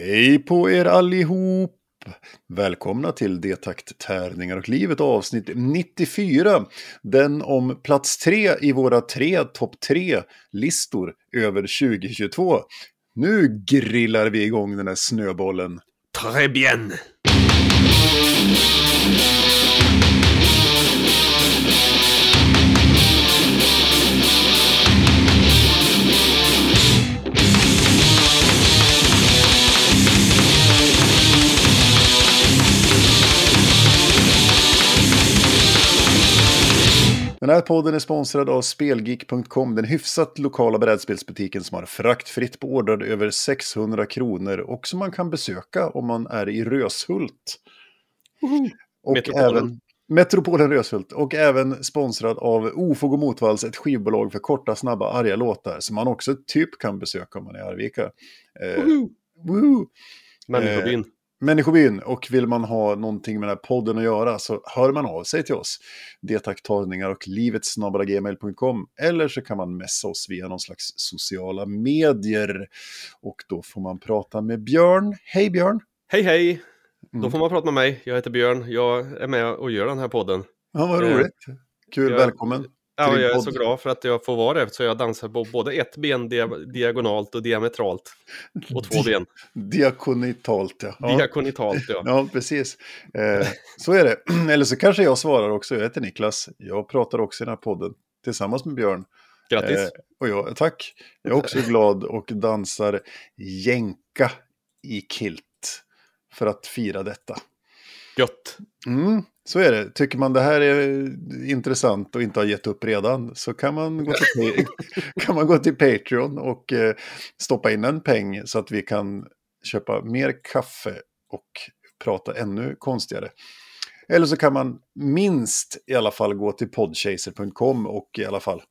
Hej på er allihop! Välkomna till Detakt Tärningar och livet avsnitt 94. Den om plats tre i våra tre topp tre-listor över 2022. Nu grillar vi igång den här snöbollen. Très bien! Den här podden är sponsrad av Spelgeek.com, den hyfsat lokala brädspelsbutiken som har fraktfritt på order över 600 kronor och som man kan besöka om man är i Röshult. Och Metropolen. även Metropolen Röshult och även sponsrad av Ofog och Motvalls, ett skivbolag för korta, snabba, arga låtar som man också typ kan besöka om man är i Arvika. Eh! Människobyn. Människobyn och vill man ha någonting med den här podden att göra så hör man av sig till oss. Detaktagningar och livet gmail.com eller så kan man messa oss via någon slags sociala medier. Och då får man prata med Björn. Hej Björn! Hej hej! Mm. Då får man prata med mig. Jag heter Björn. Jag är med och gör den här podden. Ja, vad Eh, roligt. Kul, jag- välkommen. Ja, jag är så glad för att jag får vara det. Så jag dansar på både ett ben dia diagonalt och diametralt. Och två ben. Diakonitalt, ja. ja. Diakonitalt, ja. Ja, precis. Eh, så är det. Eller så kanske jag svarar också. Jag heter Niklas. Jag pratar också i den här podden tillsammans med Björn. Grattis! Eh, och jag, tack. Jag är också glad och dansar jänka i kilt för att fira detta. Gött! Mm, så är det. Tycker man det här är intressant och inte har gett upp redan så kan man gå till, kan man gå till Patreon och eh, stoppa in en peng så att vi kan köpa mer kaffe och prata ännu konstigare. Eller så kan man minst i alla fall gå till podchaser.com och i alla fall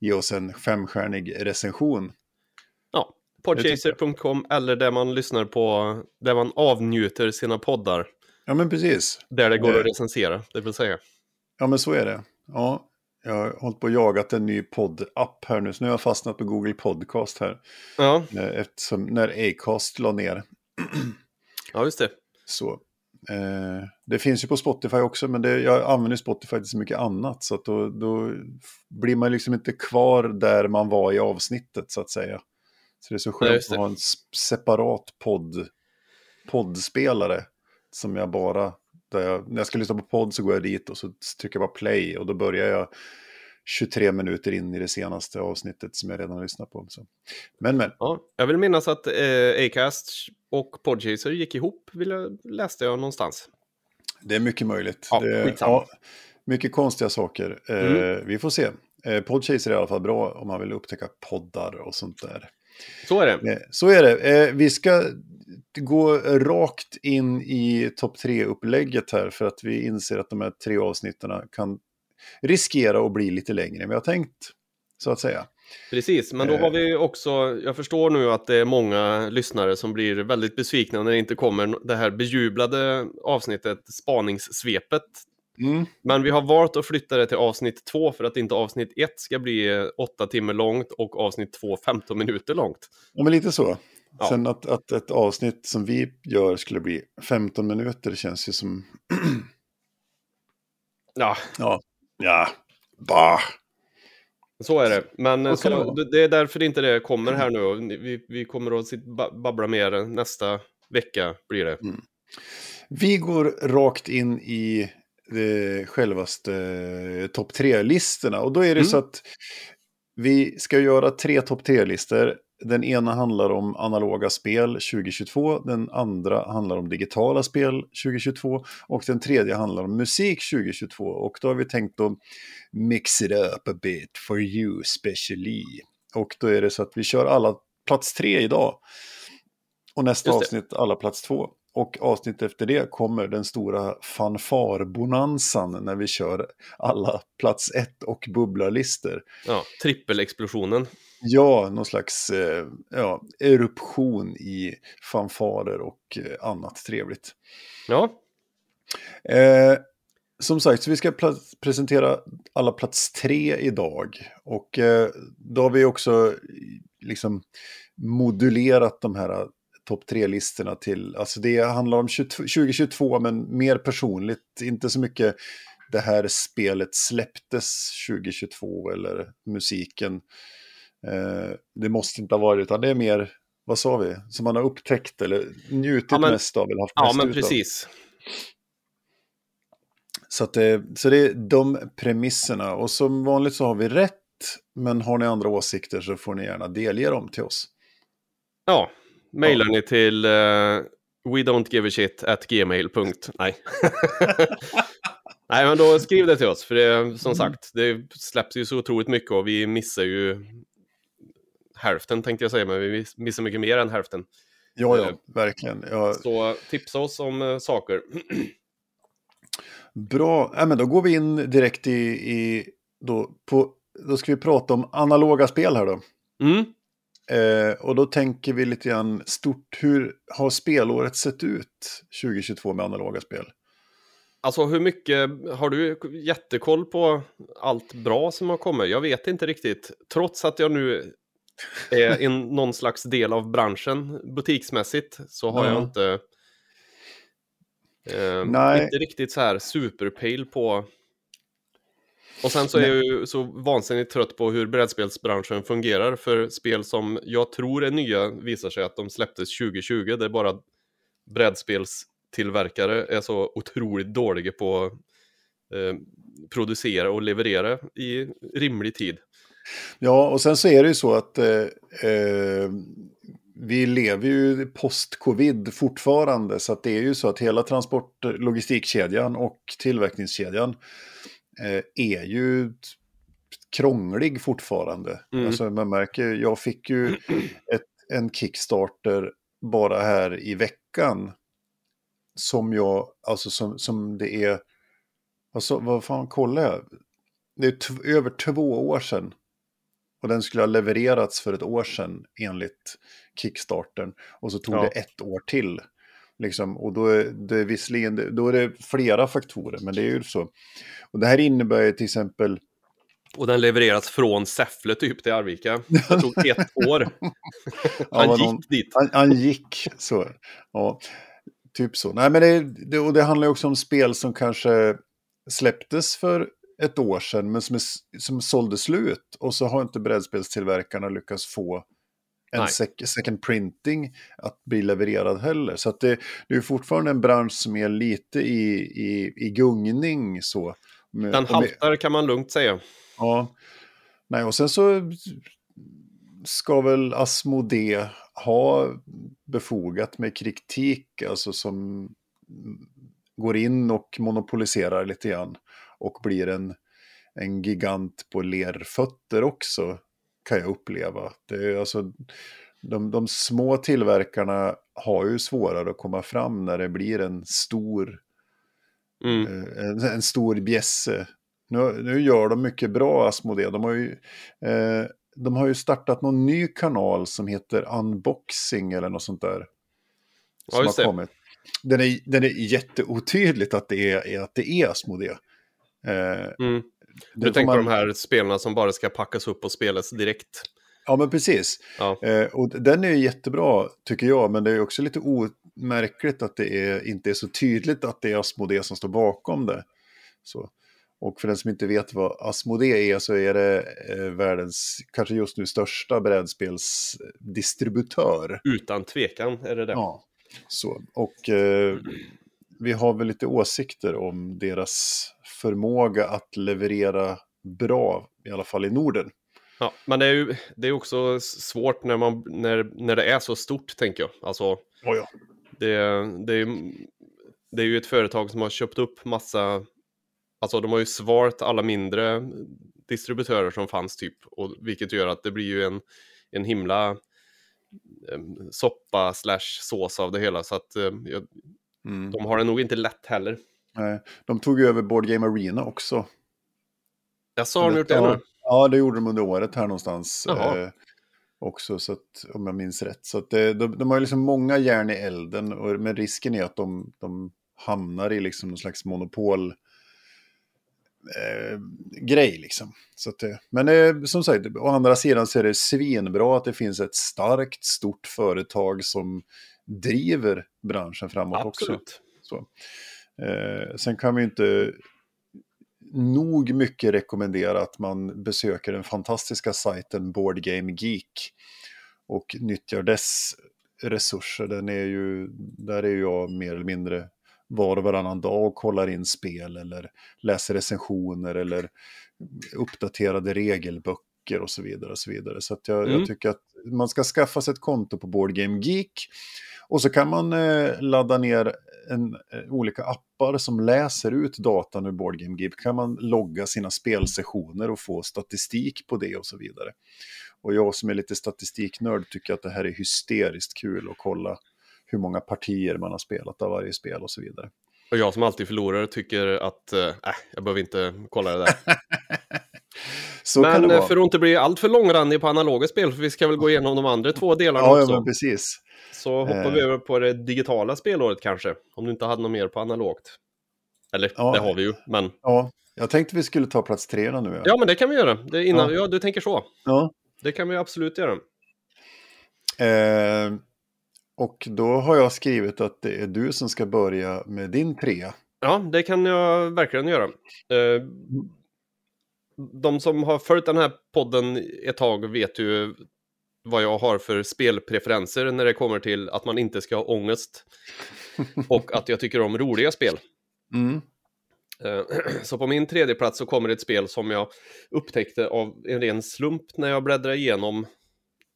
ge oss en femstjärnig recension. Ja, podchaser.com eller där man lyssnar på, där man avnjuter sina poddar. Ja, men precis. Där det går Eh. att recensera, det vill säga. Ja, men så är det. Ja, jag har hållit på och jagat en ny poddapp här nu, så nu har jag fastnat på Google Podcast här. Ja, eh, Eftersom när Acast la ner. ja just det. Så. Eh, det finns ju på Spotify också, men det, jag använder Spotify till så mycket annat. Så att då, då blir man liksom inte kvar där man var i avsnittet, så att säga. Så det är så skönt just att det. ha en separat podd, poddspelare. Som jag bara, jag, när jag ska lyssna på podd så går jag dit och så trycker jag bara play. Och då börjar jag 23 minuter in i det senaste avsnittet som jag redan lyssnat på. Så. Men, men. Ja, jag vill minnas att eh, Acast och Podchaser gick ihop, vill jag, läste jag någonstans. Det är mycket möjligt. Ja, det, skitsamma. mycket konstiga saker. Eh, Mm. vi får se. Eh, Podchaser är i alla fall bra om man vill upptäcka poddar och sånt där. Så är det. Eh, så är det. Eh, vi ska gå rakt in i topp tre-upplägget här för att vi inser att de här tre avsnitten kan riskera att bli lite längre än vi har tänkt. Så att säga. Precis, men då Eh. har vi också, jag förstår nu att det är många lyssnare som blir väldigt besvikna när det inte kommer det här bejublade avsnittet, spaningssvepet. Mm. Men vi har valt att flytta det till avsnitt två för att inte avsnitt ett ska bli eh, åtta timmar långt och avsnitt två 15 minuter långt. Ja, men lite så. Ja. Sen att, att ett avsnitt som vi gör skulle bli 15 minuter känns ju som... Ja, Ja, ja, bah. så är det. Men Så det det, det är därför inte det kommer här nu. Vi, vi kommer att babbla mer nästa vecka blir det. Vi går rakt in i eh, självaste eh, topp tre-listorna. Och då är det Mm. så att vi ska göra tre topp tre-listor. Den ena handlar om analoga spel 2022, den andra handlar om digitala spel 2022 och den tredje handlar om musik 2022. Och då har vi tänkt att mix it up a bit for you specially. Och då är det så att vi kör alla plats tre idag. Och nästa avsnitt alla plats två. Och avsnitt efter det kommer den stora fanfarbonanzan när vi kör alla plats ett och bubblarlistor. Ja, trippelexplosionen. Ja, någon slags eh, ja, eruption i fanfarer och eh, annat trevligt. Ja, Eh, som sagt, så vi ska presentera alla plats tre idag. Och eh, då har vi också liksom modulerat de här topp tre-listorna till, alltså det handlar om 22, 2022 men mer personligt, inte så mycket det här spelet släpptes 2022 eller musiken. Eh, det måste inte ha varit, utan det är mer, vad sa vi, som man har upptäckt eller njutit ja, men, mest av eller haft ja, mest men precis. Så, att det, så det är de premisserna och som vanligt så har vi rätt, men har ni andra åsikter så får ni gärna delge dem till oss. Ja, mejlar ni till uh, we don't give a shit at gmail. Nej. Nej, men då skriv det till oss, för det, som mm. sagt, det släpps ju så otroligt mycket och vi missar ju hälften tänkte jag säga, men vi missar mycket mer än hälften. Ja, ja, eh, verkligen. Ja. Så tipsa oss om uh, saker. Bra, ja, men då går vi in direkt i, i då, på, då ska vi prata om analoga spel här då. Mm. Eh, och då tänker vi lite grann stort, hur har spelåret sett ut 2022 med analoga spel? Alltså hur mycket, har du jättekoll på allt bra som har kommit? Jag vet inte riktigt, trots att jag nu är i någon slags del av branschen butiksmässigt så har mm. jag inte, eh, inte riktigt så här superpejl på och sen så är jag ju så vansinnigt trött på hur brädspelsbranschen fungerar för spel som jag tror är nya visar sig att de släpptes 2020. Det är bara brädspelstillverkare är så otroligt dåliga på eh, producera och leverera i rimlig tid. Ja, och sen så är det ju så att eh, eh, vi lever ju post-covid fortfarande, så att det är ju så att hela transport logistikkedjan och tillverkningskedjan är ju krånglig fortfarande. Mm. Alltså man märker, jag fick ju ett, en Kickstarter bara här i veckan. Som jag, alltså som, som det är, alltså vad fan kollar jag? Det är över två år sedan. Och den skulle ha levererats för ett år sedan enligt Kickstarten. Och så tog ja. det ett år till. Liksom, och då är det visserligen då är det flera faktorer, men det är ju så. Och det här innebär ju till exempel... Och den levereras från Säffle typ till Arvika. Det tog ett år. han ja, gick någon, dit. Han, han, gick, så. Ja, typ så. Nej, men det, det, och det handlar ju också om spel som kanske släpptes för ett år sedan, men som, är, som sålde slut. Och så har inte brädspelstillverkarna lyckats få en sec second printing att bli levererad heller. Så att det, det är fortfarande en bransch som är lite i, i, i gungning så. Den haltar kan man lugnt säga. Ja. Nej, och sen så ska väl Asmodee ha befogat med kritik, alltså som går in och monopoliserar lite grann och blir en, en gigant på lerfötter också kan jag uppleva. Det är alltså, de, de små tillverkarna har ju svårare att komma fram när det blir en stor, mm. eh, en, en, stor bjässe. Nu, nu gör de mycket bra, Asmodee. De har ju, eh, de har ju startat någon ny kanal som heter Unboxing eller något sånt där. Som ja, har kommit. Den är, den är jätteotydligt att det är, att det är Asmodee. Eh, mm. Du tänker man... på de här spelarna som bara ska packas upp och spelas direkt. Ja, men precis. Ja. Eh, och den är jättebra, tycker jag, men det är också lite omärkligt att det är, inte är så tydligt att det är Asmodee som står bakom det. Så. Och för den som inte vet vad Asmodee är så är det eh, världens, kanske just nu största brädspelsdistributör. Utan tvekan är det det. Ja, så. Och eh, vi har väl lite åsikter om deras förmåga att leverera bra, i alla fall i Norden. Ja, men det är ju det är också svårt när, man, när, när det är så stort, tänker jag. Alltså, oh ja. det, det, är, det är ju ett företag som har köpt upp massa, alltså de har ju svarat alla mindre distributörer som fanns typ, och, vilket gör att det blir ju en, en himla eh, soppa slash sås av det hela. Så att eh, jag, mm. de har det nog inte lätt heller. Nej, de tog ju över Board Game Arena också. Jag sa de gjort det nu? Ja, det gjorde de under året här någonstans. Eh, också, så att, om jag minns rätt. Så att det, de, de har ju liksom många järn i elden, och, men risken är att de, de hamnar i liksom någon slags monopol. Eh, grej liksom. Så att, men eh, som sagt, å andra sidan så är det svinbra att det finns ett starkt, stort företag som driver branschen framåt Absolut. också. Så. Eh, sen kan vi inte nog mycket rekommendera att man besöker den fantastiska sajten Board Game Geek och nyttjar dess resurser. Den är ju, där är jag mer eller mindre var och varannan dag och kollar in spel eller läser recensioner eller uppdaterade regelböcker och så vidare. Och så vidare. så jag, Mm. jag tycker att man ska skaffa sig ett konto på Board Game Geek och så kan man eh, ladda ner en, eh, olika appar som läser ut datan ur Board Game Geek. kan man logga sina spelsessioner och få statistik på det och så vidare. Och jag som är lite statistiknörd tycker att det här är hysteriskt kul att kolla hur många partier man har spelat av varje spel och så vidare. Och jag som alltid förlorar tycker att, äh, jag behöver inte kolla det där. Men eh, för att inte bli allt för långrandig på analoga spel, för vi ska väl gå igenom de andra två delarna Ja, ja, också. men precis. Så hoppar Eh. vi över på det digitala spelåret kanske, om du inte hade något mer på analogt. Eller, Ja. det har vi ju, men... Ja, jag tänkte vi skulle ta plats tre då nu. Ja, men det kan vi göra. Det är innan, Ja. ja. du tänker så. ja. Det kan vi absolut göra. Eh, och då har jag skrivit att det är du som ska börja med din trea. Ja, det kan jag verkligen göra. Eh, de som har följt den här podden ett tag vet ju vad jag har för spelpreferenser när det kommer till att man inte ska ha ångest. Och att jag tycker om roliga spel. Mm. Eh, Så på min tredje plats så kommer ett spel som jag upptäckte av en ren slump när jag bläddrade igenom,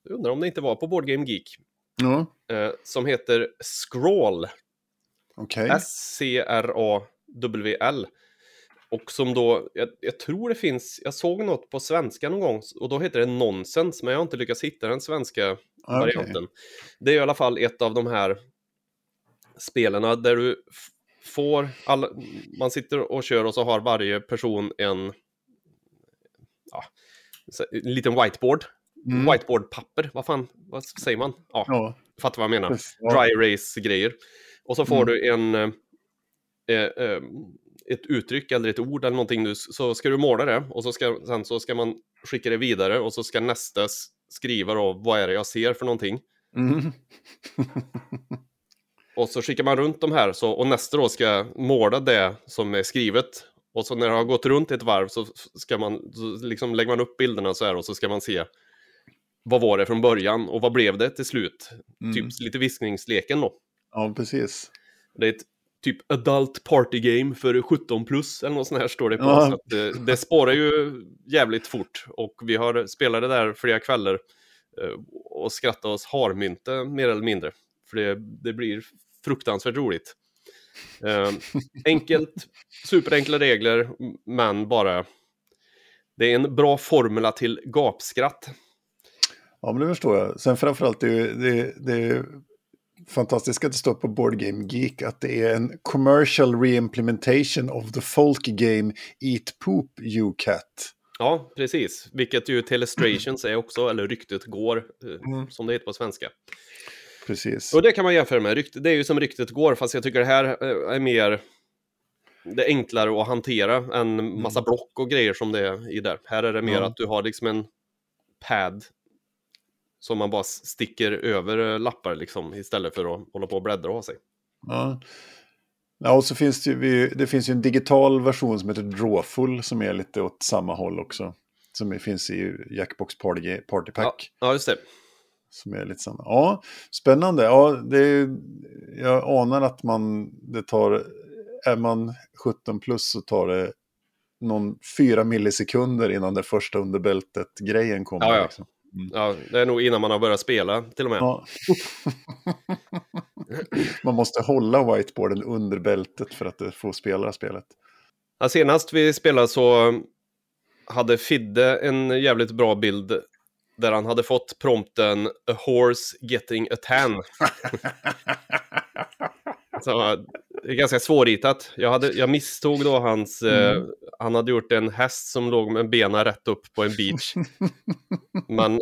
jag undrar om det inte var på Board Game Geek, eh, som heter Scroll. okej. S-C-R-A-W-L. Och som då, jag, jag tror det finns, jag såg något på svenska någon gång och då heter det Nonsens, men jag har inte lyckats hitta den svenska Ah, okej. varianten. Det är i alla fall ett av de här spelarna där du får, alla, man sitter och kör och så har varje person en, ja, en liten whiteboard. Mm. Whiteboardpapper, vad fan, vad säger man? Ja, Ja, fattar vad jag menar dry race-grejer. Och så får Mm. du en, eh, eh, ett uttryck eller ett ord eller någonting, så ska du måla det och så ska, sen så ska man skicka det vidare och så ska nästa skriva då, vad är det jag ser för någonting? Mm. Och så skickar man runt de här så, och nästa då ska måla det som är skrivet. Och så när det har gått runt ett varv så ska man, så liksom lägger man upp bilderna så här och så ska man se vad var det från början och vad blev det till slut? Mm. Typ lite viskningsleken då. Ja, precis. Det är ett typ adult party game för 17 plus eller något sånt här står det på. Ja. Så att det, det spårar ju jävligt fort och vi har spelat det där flera kvällar eh, och skrattat oss harmynte mer eller mindre. För det, det blir fruktansvärt roligt. Eh, enkelt, superenkla regler, men bara det är en bra formula till gapskratt. Ja, men det förstår jag. Sen framförallt, det, är- det, det är fantastiskt att det står på Board Game Geek att det är en commercial reimplementation of the folk game Eat Poop You Cat. Ja, precis. Vilket ju Telestrations är också, eller ryktet går, eh, Mm. som det heter på svenska. Precis. Och det kan man jämföra med. Rykt, det är ju som ryktet går, fast jag tycker det här eh, är mer... Det är enklare att hantera än massa block och grejer som det är i där. Här är det mer Ja. att du har liksom en pad som man bara sticker över eh, lappar liksom istället för att hålla på och bläddra och ha sig. Ja. Ja, och så finns det ju, det finns ju en digital version som heter Drawful som är lite åt samma håll också. Som finns i Jackbox Party, Party Pack. Ja, ja, just det. Som är lite samma. Ja, spännande. Ja, det är, jag anar att man, det tar, är man 17 plus så tar det någon fyra millisekunder innan det första underbältet-grejen kommer. Ja, ja. Liksom. Ja, det är nog innan man har börjat spela till och med. Ja. man måste hålla whiteboarden under bältet för att få spela spelet. Ja, senast vi spelade så hade Fidde en jävligt bra bild där han hade fått prompten A horse getting a tan. så, det är ganska svårritat. Jag, hade, jag misstog då hans... Eh, han hade gjort en häst som låg med benen rätt upp på en beach. Men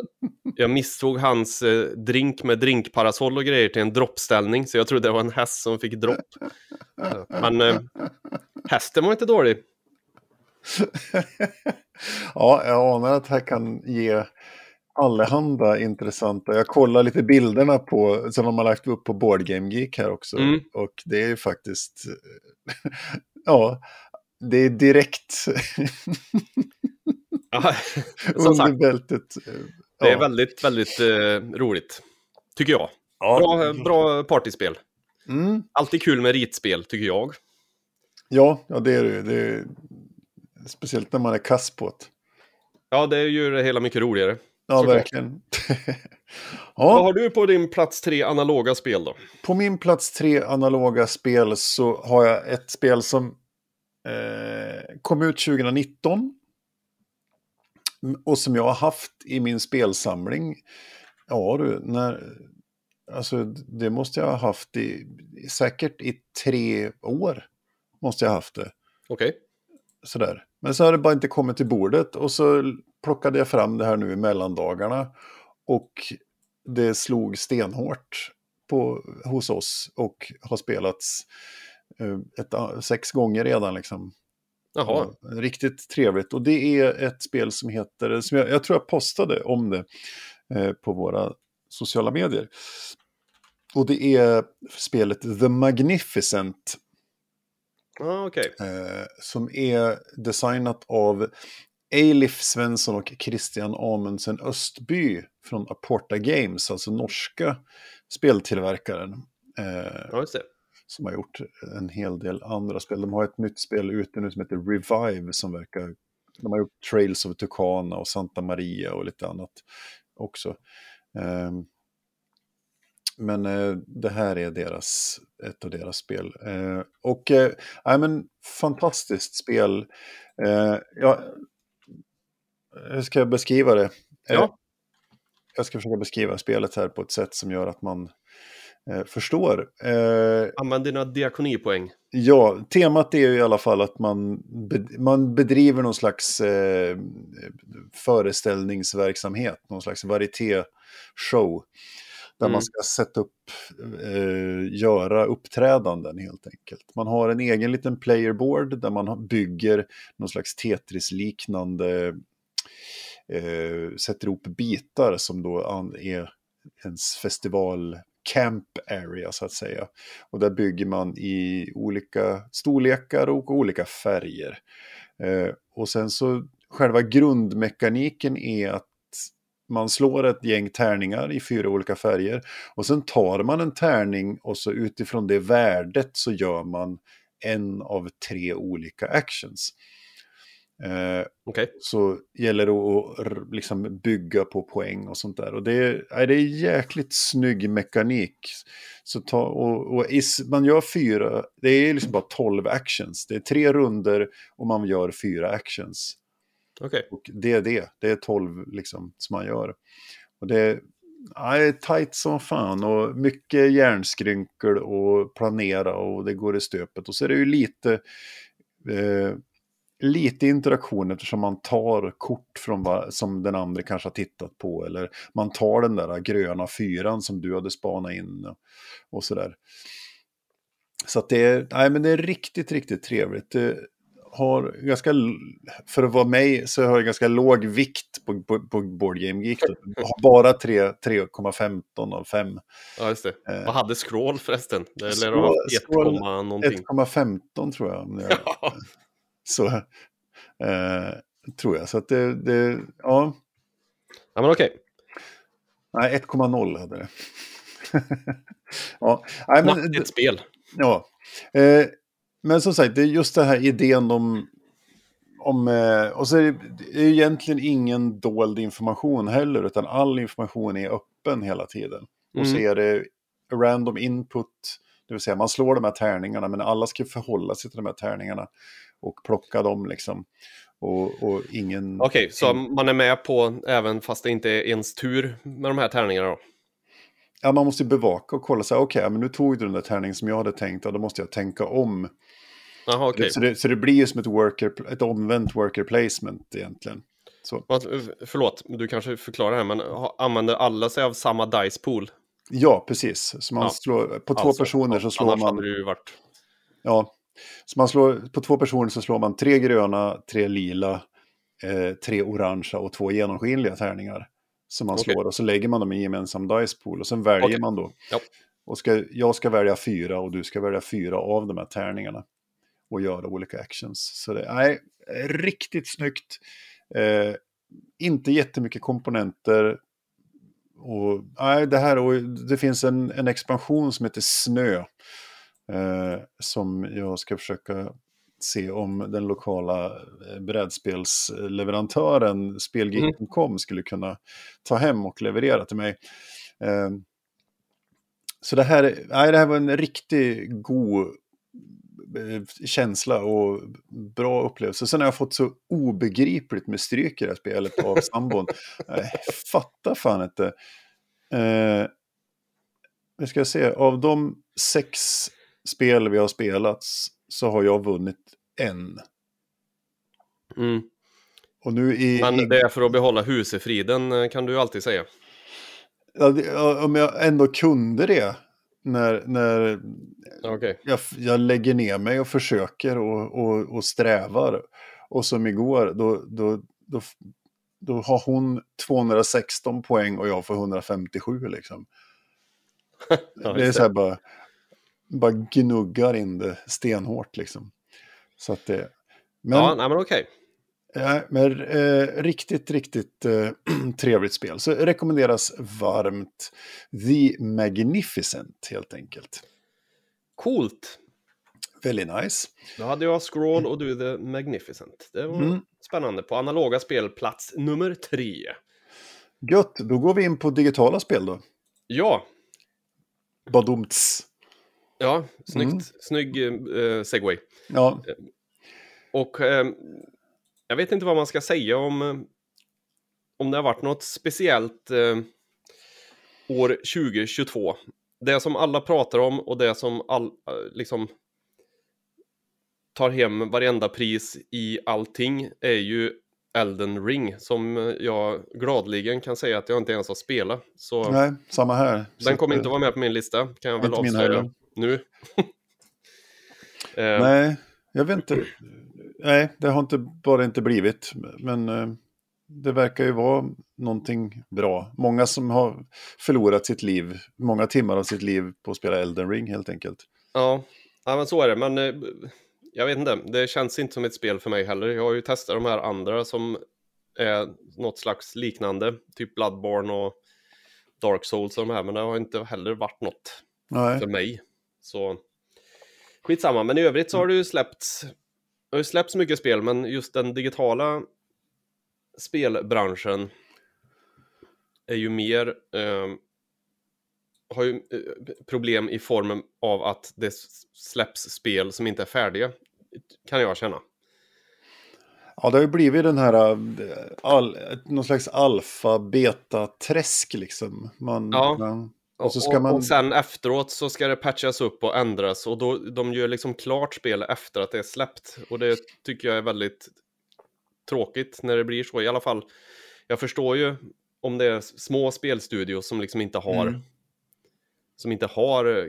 jag misstog hans eh, drink med drinkparasoll och grejer till en droppställning. Så jag trodde det var en häst som fick dropp. Men eh, hästen var inte dålig. ja, jag anar att det här kan ge allehanda intressanta. Jag kollar lite bilderna på, som de har lagt upp på Board Game Geek här också. Mm. Och det är ju faktiskt, ja, det är direkt Ja, under sagt, bältet. det är Ja. väldigt, väldigt eh, roligt. Tycker jag. Ja. Bra, bra partyspel. Mm. Alltid kul med ritspel, tycker jag. Ja, ja, det är det. Det är, speciellt när man är kass på det. Ja, det gör det hela mycket roligare. Ja, Såklart. verkligen. Vad ja, har du på din plats tre analoga spel då? på min plats tre analoga spel så har jag ett spel som eh, kom ut 2019. Och som jag har haft i min spelsamling. Ja du, när, alltså det måste jag ha haft i, säkert i tre år. Måste jag ha haft det. Okej. sådär. Men så har det bara inte kommit till bordet och så plockade jag fram det här nu i mellandagarna. Och det slog stenhårt på, hos oss och har spelats eh, ett, a- sex gånger redan. Liksom. Jaha. Ja, Riktigt trevligt. Och det är ett spel som heter, som jag, jag tror jag postade om det eh, på våra sociala medier. Och det är spelet The Magnificent Ah, Okej. eh, som är designat av Eilif Svensson och Christian Amundsen Östby från Aporta Games, alltså norska speltillverkaren. Eh, Ja, som har gjort en hel del andra spel. De har ett nytt spel ute nu som heter Revive som verkar... De har gjort Trails of Tucana och Santa Maria och lite annat också. Ehm, men eh, det här är deras, ett av deras spel. Eh, och eh, nej, men, fantastiskt spel. Eh, ja, hur ska jag beskriva det? Eh, Ja. Jag ska försöka beskriva spelet här på ett sätt som gör att man eh, förstår. Eh, Använd dina diakonipoäng. Ja, temat är ju i alla fall att man, be, man bedriver någon slags eh, föreställningsverksamhet, någon slags varieté-show. Där Mm. man ska sätta upp, eh, göra uppträdanden helt enkelt. Man har en egen liten playerboard där man bygger någon slags Tetris-liknande, eh, sätter ihop bitar som då är ens festival camp area så att säga. Och där bygger man i olika storlekar och olika färger. Eh, och sen så själva grundmekaniken är att man slår ett gäng tärningar i fyra olika färger. Och sen tar man en tärning och så utifrån det värdet så gör man en av tre olika actions. Eh, Okej. så gäller det att liksom bygga på poäng och sånt där. Och det är, det är jäkligt snygg mekanik. Så ta, och, och is, man gör fyra, det är liksom bara 12 actions. Det är tre runder och man gör fyra actions. Okej. Och det är det, det är 12 liksom som man gör. Och det är, ja, det är tajt som fan och mycket hjärnskrynkel och planera och det går i stöpet. Och så är det ju lite, eh, lite interaktion eftersom man tar kort från vad, som den andra kanske har tittat på. Eller man tar den där gröna fyran som du hade spanat in och, sådär. Så att det är, nej, men det är riktigt, riktigt trevligt. Det har ganska, för att vara mig så har jag ganska låg vikt på, på, på Board Game Geek. Jag har bara tre- 3,15 av 5. Ja, just det. Eh. Vad hade scroll förresten? Det lär Scroll- ha scroll- 1, någonting. 1,15 tror jag Ja. Så eh, tror jag. Så att det, det ja, ja, men okej. nej 1,0 hade det. ja, nej, men, Nattigt spel. ja. Eh, men som sagt, det är just den här idén om... om eh, och så är det, det är egentligen ingen dold information heller, utan all information är öppen hela tiden. Och så Mm. är det random input, det vill säga man slår de här tärningarna, men alla ska förhålla sig till de här tärningarna och plocka dem liksom. Och, och ingen... Okej, så man är med på även fast det inte är ens tur med de här tärningarna då? Ja, man måste bevaka och kolla så här, okej, ja, men nu tog du den där tärningen som jag hade tänkt, och då måste jag tänka om. Jaha, okej. Så, det, så det blir ju som ett, worker, ett omvänt worker placement egentligen. Så. Förlåt, du kanske förklarar här, men använder alla sig av samma dice pool? Ja, precis. Så man Ja. slår, på två Alltså, personer så slår Annars man... hade det ju varit... Ja, så man slår, på två personer så slår man tre gröna, tre lila, eh, tre orangea och två genomskinliga tärningar. som man Okej. slår och så lägger man dem i en gemensam dice pool och sen väljer Okej. man då. Ja. Och ska, jag ska välja fyra och du ska välja fyra av de här tärningarna och göra olika actions. Så det är riktigt snyggt. Eh, inte jättemycket komponenter. Och, nej, det, här, och det finns en, en expansion som heter Snö. Eh, som jag ska försöka se om den lokala eh, brädspelsleverantören Spelgeek.com skulle kunna ta hem och leverera till mig. Eh, så det här, nej, det här var en riktigt god eh, känsla och bra upplevelse. Sen har jag fått så obegripligt med stryk i det här spelet av sambon. Jag fattar fan inte. Eh, vi ska se, av de sex spel vi har spelat så har jag vunnit en. Mm. Och nu i... Men det är för att behålla husefriden eh, kan du alltid säga. ja, om jag ändå kunde det när, när Okej. jag, jag lägger ner mig och försöker och, och, och strävar. Och som igår, då, då, då, då har hon 216 poäng och jag får 157 liksom. Ja, det är så här bara, bara gnuggar in det stenhårt liksom. Så att det... Men, Ja, nej men okej. Ja, men eh, riktigt, riktigt eh, trevligt spel. Så rekommenderas varmt The Magnificent helt enkelt. Coolt. Väldigt nice. Då hade jag Scroll och du The Magnificent. Det var Mm. spännande. På analoga spel, plats nummer tre. Gött, då går vi in på digitala spel då. Ja, Badumts. Ja, snyggt. Mm. Snygg eh, segway. Ja, Och eh, jag vet inte vad man ska säga om, eh, om det har varit något speciellt eh, år 2022. Det som alla pratar om och det som all, eh, liksom tar hem varenda pris i allting är ju Elden Ring som eh, jag gladligen kan säga att jag inte ens har spelat. Så nej, samma här. Den kommer inte vara med på min lista, kan jag väl avslöja. Nu. eh, Nej, jag vet inte. Nej, det har inte, bara inte blivit. Men eh, det verkar ju vara någonting bra. Många som har förlorat sitt liv, många timmar av sitt liv på att spela Elden Ring helt enkelt. Ja, ja men så är det. Men eh, jag vet inte, det känns inte som ett spel för mig heller. Jag har ju testat de här andra som är något slags liknande, typ Bloodborne och Dark Souls och de här, men det har inte heller varit något Nej. för mig. Så skitsamma, men i övrigt så har det ju släppts, det har ju släppts mycket spel, men just den digitala spelbranschen är ju mer, eh, har ju eh, problem i formen av att det släpps spel som inte är färdiga, kan jag känna. Ja, det har ju blivit den här, äh, all, någon slags alfa-beta-träsk liksom. Man, Ja. ja. Och, så ska man- och sen efteråt så ska det patchas upp och ändras och då, de gör liksom klart spel efter att det är släppt. Och det tycker jag är väldigt tråkigt när det blir så. I alla fall, jag förstår ju om det är små spelstudios som liksom inte har Mm. som inte har eh,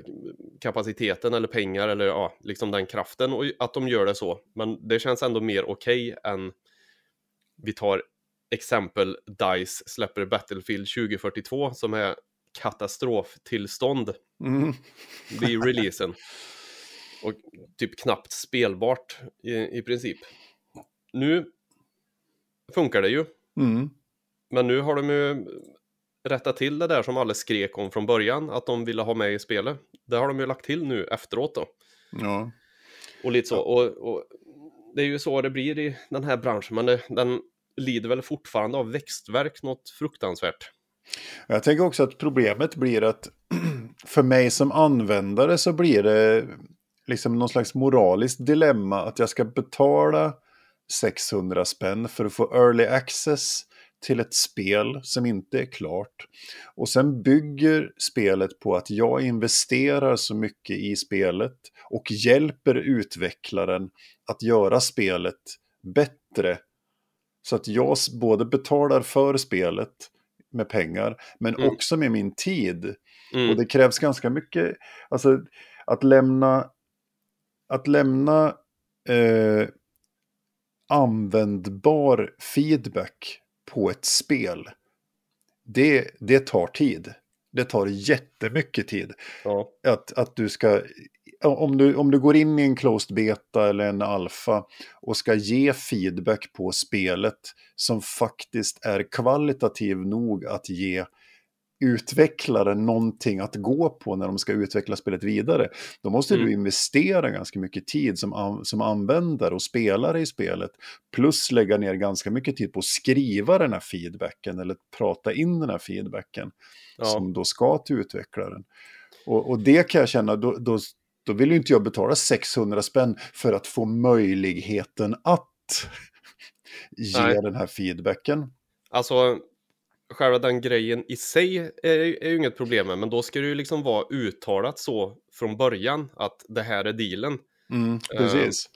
kapaciteten eller pengar eller ja, liksom den kraften och att de gör det så. Men det känns ändå mer okej än vi tar exempel DICE släpper Battlefield 2042 som är katastroftillstånd Mm. vid releasen. Och typ knappt spelbart i, i princip. Nu funkar det ju, Mm. men nu har de ju rättat till det där som alla skrek om från början, att de ville ha med i spelet. Det har de ju lagt till nu efteråt då. Ja. Och lite så. Och, och det är ju så det blir i den här branschen, men det, den lider väl fortfarande av växtverk något fruktansvärt. Jag tänker också att problemet blir att för mig som användare så blir det liksom någon slags moraliskt dilemma att jag ska betala 600 spänn för att få early access till ett spel som inte är klart. Och sen bygger spelet på att jag investerar så mycket i spelet och hjälper utvecklaren att göra spelet bättre. Så att jag både betalar för spelet med pengar, men Mm. också med min tid. Mm. Och det krävs ganska mycket, alltså att lämna, att lämna eh, användbar feedback på ett spel. det, det tar tid. Det tar jättemycket tid. Ja. Att, att du ska, om du, om du går in i en closed beta eller en alfa och ska ge feedback på spelet som faktiskt är kvalitativ nog att ge utvecklare någonting att gå på när de ska utveckla spelet vidare. Då måste Mm. du investera ganska mycket tid som, som användare och spelare i spelet. Plus lägga ner ganska mycket tid på att skriva den här feedbacken eller prata in den här feedbacken Ja. som då ska till utvecklaren. Och, och det kan jag känna, då, då, då vill ju inte jag betala 600 spänn för att få möjligheten att ge Nej. den här feedbacken. Alltså, själva den grejen i sig är, är ju inget problem med, men då ska det ju liksom vara uttalat så från början att det här är dealen. Mm, precis.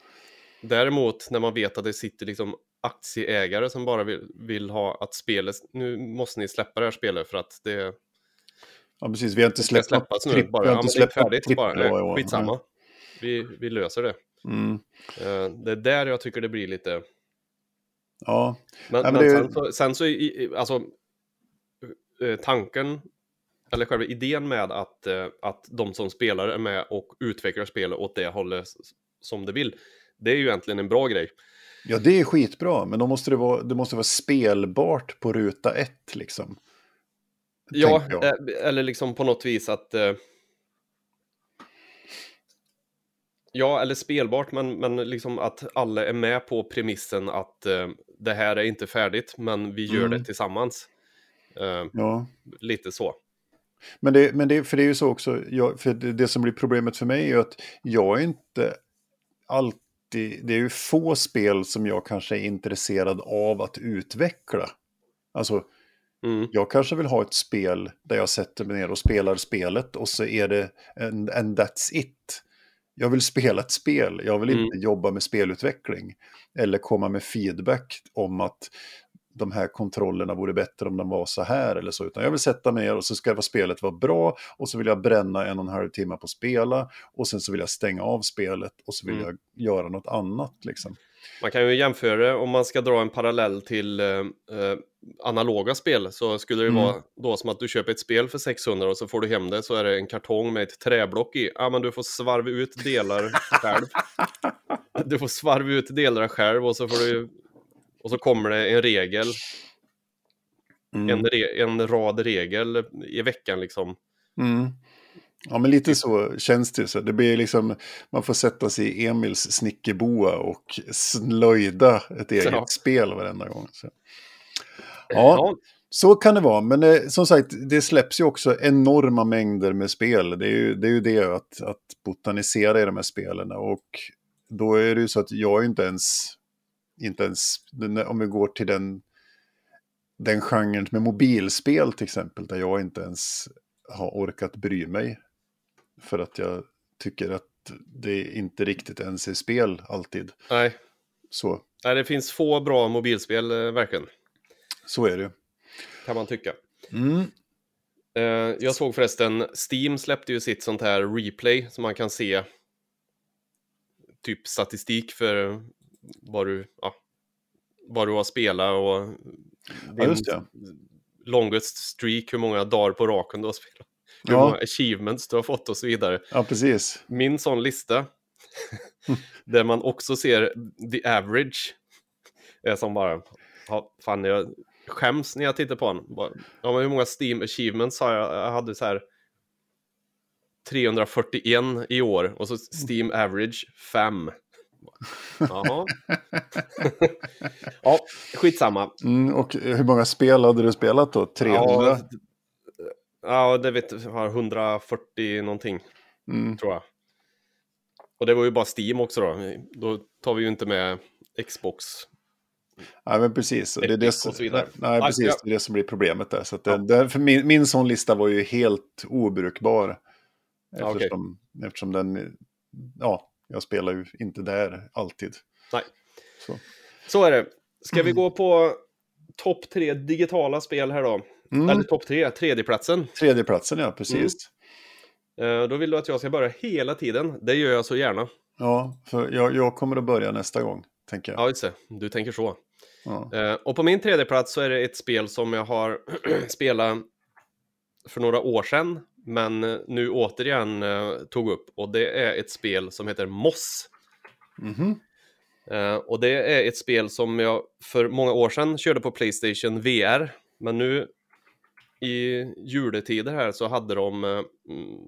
Däremot när man vet att det sitter liksom aktieägare som bara vill, vill ha att spelet, nu måste ni släppa det här spelet för att det Ja, precis. Vi har inte släppt något tripp- Bara, vi har ja, inte är släppt färdigt. Bara, nej, skitsamma. Vi, vi löser det. Mm. Eh, det är där jag tycker det blir lite... Ja, Men, Ja, men men det- sen så, sen så alltså, eh, tanken, eller själva idén med att, eh, att de som spelar är med och utvecklar spelet åt det hållet som det vill, det är ju egentligen en bra grej. ja, det är skitbra, men då måste det, vara, det måste vara spelbart på ruta ett liksom. Ja, eh, eller liksom på något vis att... Eh, ja, eller spelbart, men, men liksom att alla är med på premissen att eh, det här är inte färdigt, men vi gör Mm. det tillsammans. Eh, Ja. lite så. Men det, men det, för det är ju så också, jag, för det, det som blir problemet för mig är att jag är inte alltid, det är ju få spel som jag kanske är intresserad av att utveckla. Alltså, Mm. jag kanske vill ha ett spel där jag sätter mig ner och spelar spelet och så är det and, and that's it. Jag vill spela ett spel, jag vill Mm. inte jobba med spelutveckling. Eller komma med feedback om att de här kontrollerna vore bättre om de var så här eller så. Utan jag vill sätta mig ner och så ska spelet vara bra och så vill jag bränna en och en halv timme på att spela och sen så vill jag stänga av spelet och så vill Mm. jag göra något annat liksom. Man kan ju jämföra det, om man ska dra en parallell till eh, eh, analoga spel så skulle det Mm. vara då som att du köper ett spel för 600 och så får du hem det så är det en kartong med ett träblock i. Ja, men du får svarva ut delar själv. Du får svarva ut delar själv och så får du och så kommer det en regel, Mm. en, re, en rad regel i veckan liksom. Mm. Ja, men lite så känns det. Så. Det blir liksom, man får sätta sig i Emils snickerboa och slöjda ett eget Ja. spel varenda gång. Så. Ja, Ja, så kan det vara. Men eh, som sagt, det släpps ju också enorma mängder med spel. Det är ju det, är ju det att, att botanisera i de här spelen. Och då är det ju så att jag inte ens, inte ens om vi går till den, den genren med mobilspel till exempel, där jag inte ens har orkat bry mig. För att jag tycker att det inte riktigt ens är spel alltid. nej. Så, nej, det finns få bra mobilspel eh, verkligen, så är det kan man tycka. Mm. Eh, jag såg förresten, Steam släppte ju sitt sånt här replay som man kan se typ statistik för vad du, ja, vad du har spelat och Ja, just det. longest streak, hur många dagar på raken du har spelat. Hur Ja. många achievements du har fått och så vidare. Ja, precis. Min sån lista, där man också ser the average, är som bara, ja, fan jag skäms när jag tittar på den. Bara, Ja, men hur många Steam achievements har jag? Jag hade så här 341 i år och så Steam average 5. Jaha. ja, skitsamma. Mm, och hur många spel hade du spelat då? 300? Ja, ja, det vet har 140 någonting Mm. tror jag. Och det var ju bara Steam också då. Då tar vi ju inte med Xbox. Ja, men precis. Och det är det, så vidare. Nej, Ja, precis. ja. Det är det som blir problemet där. Så det, det, för min, min sån lista var ju helt obrukbar. Ja, okej. Eftersom, eftersom den, ja, jag spelar ju inte där alltid. Nej. Så. Så är det. Ska vi gå på topp tre digitala spel här då? Mm. Eller topp tre, tredjeplatsen. Tredjeplatsen, ja, precis. Eh, Då vill du att jag ska börja hela tiden. Det gör jag så gärna. Ja, för jag, jag kommer att börja nästa gång, tänker jag. Ja, just det. Du tänker så. Ja. Eh, och på min tredje plats så är det ett spel som jag har spelat för några år sedan, men nu återigen eh, tog upp. Och det är ett spel som heter Moss. Mhm. Eh, och det är ett spel som jag för många år sedan körde på Playstation VR. Men nu i juletider här så hade de eh, mm,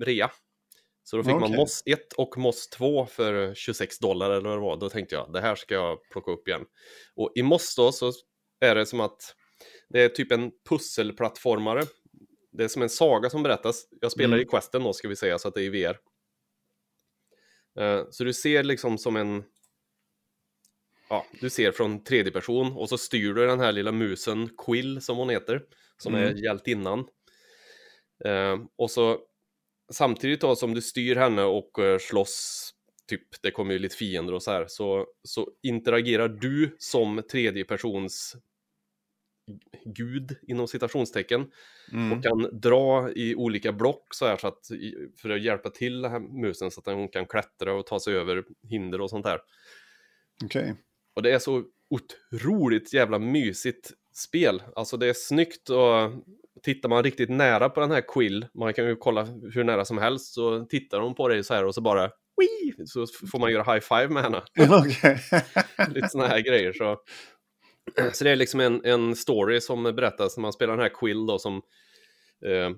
rea. Så då fick man Okej. Moss 1 och Moss 2 för 26 dollar eller vad det var. Då tänkte jag, det här ska jag plocka upp igen. Och i Moss då så är det som att det är typ en pusselplattformare. Det är som en saga som berättas. Jag spelar Mm. i Questen då ska vi säga, så att det är i VR. Eh, Så du ser liksom som en... Ja, du ser från tredje person och så styr du den här lilla musen, Quill som hon heter, som Mm. är hjältinnan. Eh, och så samtidigt då som du styr henne och eh, slåss, typ det kommer ju lite fiender och så här, så, så interagerar du som tredje persons gud inom citationstecken Mm. och kan dra i olika block så här så att för att hjälpa till den här musen så att hon kan klättra och ta sig över hinder och sånt där. Okej. Och det är så otroligt jävla mysigt spel. Alltså det är snyggt och tittar man riktigt nära på den här Quill, man kan ju kolla hur nära som helst, så tittar hon på dig så här och så bara Wii! Så får man göra high five med henne. Lite sådana här grejer. Så. så det är liksom en, en story som berättas när man spelar den här Quill då som eh,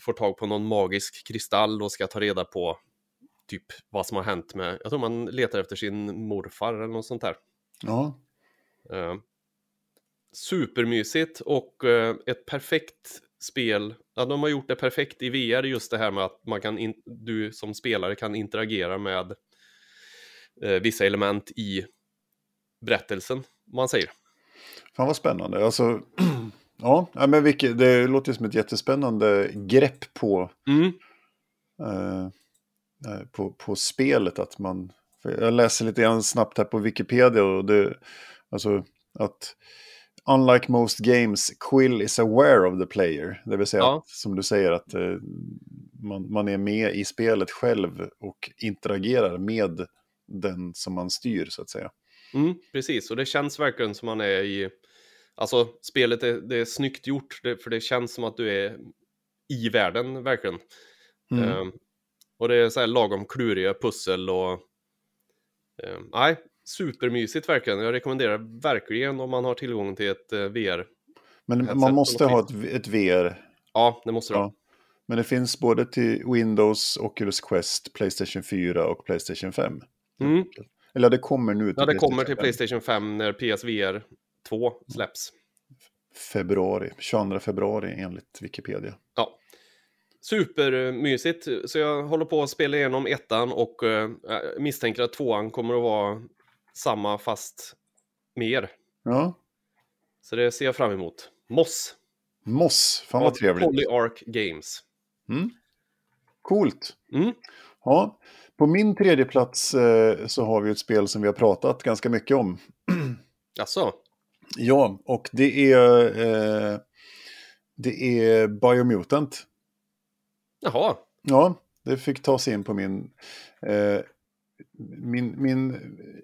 får tag på någon magisk kristall och ska ta reda på typ vad som har hänt med, jag tror man letar efter sin morfar eller något sånt där. Ja. Eh, supermysigt och eh, ett perfekt spel. Ja, de har gjort det perfekt i VR just det här med att man kan in, du som spelare kan interagera med eh, vissa element i berättelsen, om man säger. Fan vad spännande. Alltså, ja, men vilket, det låter som ett jättespännande grepp på, Mm. eh, eh, på, på spelet. Att man, jag läser lite grann snabbt här på Wikipedia och det, alltså att unlike most games, Quill is aware of the player. Det vill säga, Ja. att, som du säger, att eh, man, man är med i spelet själv och interagerar med den som man styr så att säga. Mm, precis, och det känns verkligen som man är i... Alltså, spelet är, det är snyggt gjort, det, för det känns som att du är i världen, verkligen. Mm. Ehm, och det är så här lagom kluriga pussel och... ehm, nej, supermysigt verkligen. Jag rekommenderar verkligen om man har tillgång till ett eh, VR. Men man måste ha ett, ett VR Ja, det måste du ha. Ja. Men det finns både till Windows, Oculus Quest, Playstation 4 och Playstation 5. Mm. Eller det kommer nu till Ja, det kommer till 5. Playstation 5 när PSVR 2 släpps. Februari, 22 februari enligt Wikipedia. Ja. Supermysigt, så jag håller på att spela igenom ettan och jag misstänker att tvåan kommer att vara samma fast mer. Ja, Så det ser jag fram emot. Moss. Moss, fan vad trevligt. Polyarc Games. Mm. Coolt. Mm. Ja, på min tredje plats eh, så har vi ett spel som vi har pratat ganska mycket om. Alltså, Ja, och det är, eh, det är Biomutant. jaha. Ja, det fick ta sig in på min, eh, min, min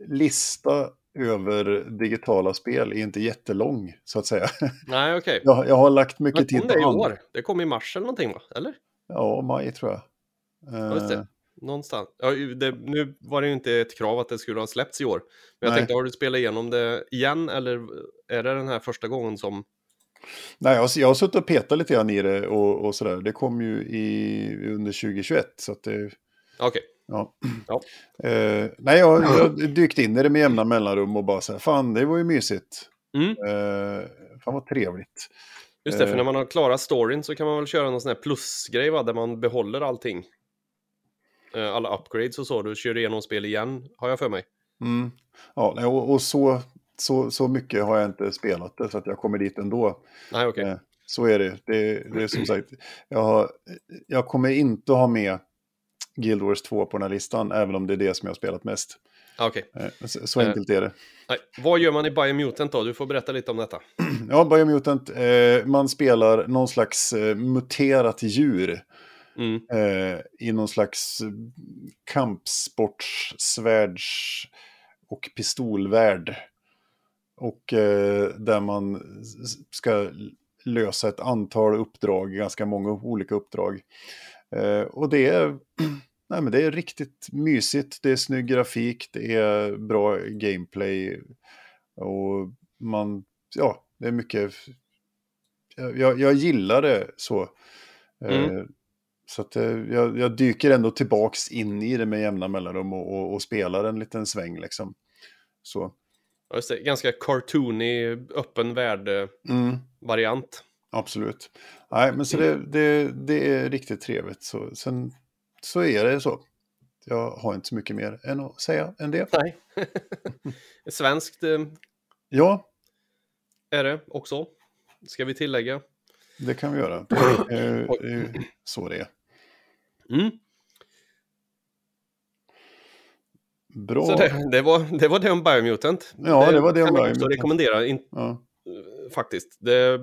lista över digitala spel är inte jättelång, så att säga. Nej, okej. Jag, jag har lagt mycket tid på det i år? Det kom i mars eller någonting va? Eller? Ja, maj tror jag. Ja, just Eh, det. Någonstans. Ja, det, nu var det ju inte ett krav att det skulle ha släppts i år. Men jag Nej. tänkte, har du spelat igenom det igen eller är det den här första gången som... nej, jag, jag har suttit och petat lite grann i det och, och sådär. Det kom ju i, under 2021, så att det... Okej. Ja. Ja. Eh, nej, jag jag har dykt in i det med jämna mellanrum och bara så här, fan, det var ju mysigt. Mm. Eh, fan vad trevligt. Just det, för Eh. när man har klarat storyn så kan man väl köra någon sån här plusgrej va, där man behåller allting. Alla upgrades och så, du kör igenom spel igen, har jag för mig. Mm. Ja, och, och så, så, så mycket har jag inte spelat det, så att jag kommer dit ändå. Nej. Eh, Så är det. Det, det är som sagt, jag, har, jag kommer inte ha med Guild Wars 2 på den här listan, även om det är det som jag har spelat mest. Ah, okej. Eh, Så, så Eh. enkelt är det. Nej. Vad gör man i Biomutant då? Du får berätta lite om detta. Ja, Biomutant, eh, man spelar någon slags eh, muterat djur Mm. eh, i någon slags eh, kampsports, svärds och pistolvärld. och eh, där man ska lösa ett antal uppdrag, ganska många olika uppdrag. Eh, och det är, nej, men det är riktigt mysigt, det är snygg grafik, det är bra gameplay och man, ja, det är mycket, jag, jag gillar det så. Eh, Mm. Så att eh, jag, jag dyker ändå tillbaks in i det med jämna mellanrum och, och, och spelar en liten sväng liksom. Så. Ja, just det. Ganska cartoony, öppen värld-variant. Mm, absolut. Nej, men så det, det, det är riktigt trevligt. Så, sen så är det så. Jag har inte så mycket mer än att säga än det. Nej. Svenskt eh, Ja, är det också. Ska vi tillägga. det kan vi göra. Det är, eh, eh, så det är. Mm. Bra. Så det, det, var, det var det om Biomutant. Ja, det var det om Biomutant. rekommendera, in, Ja. Faktiskt. Det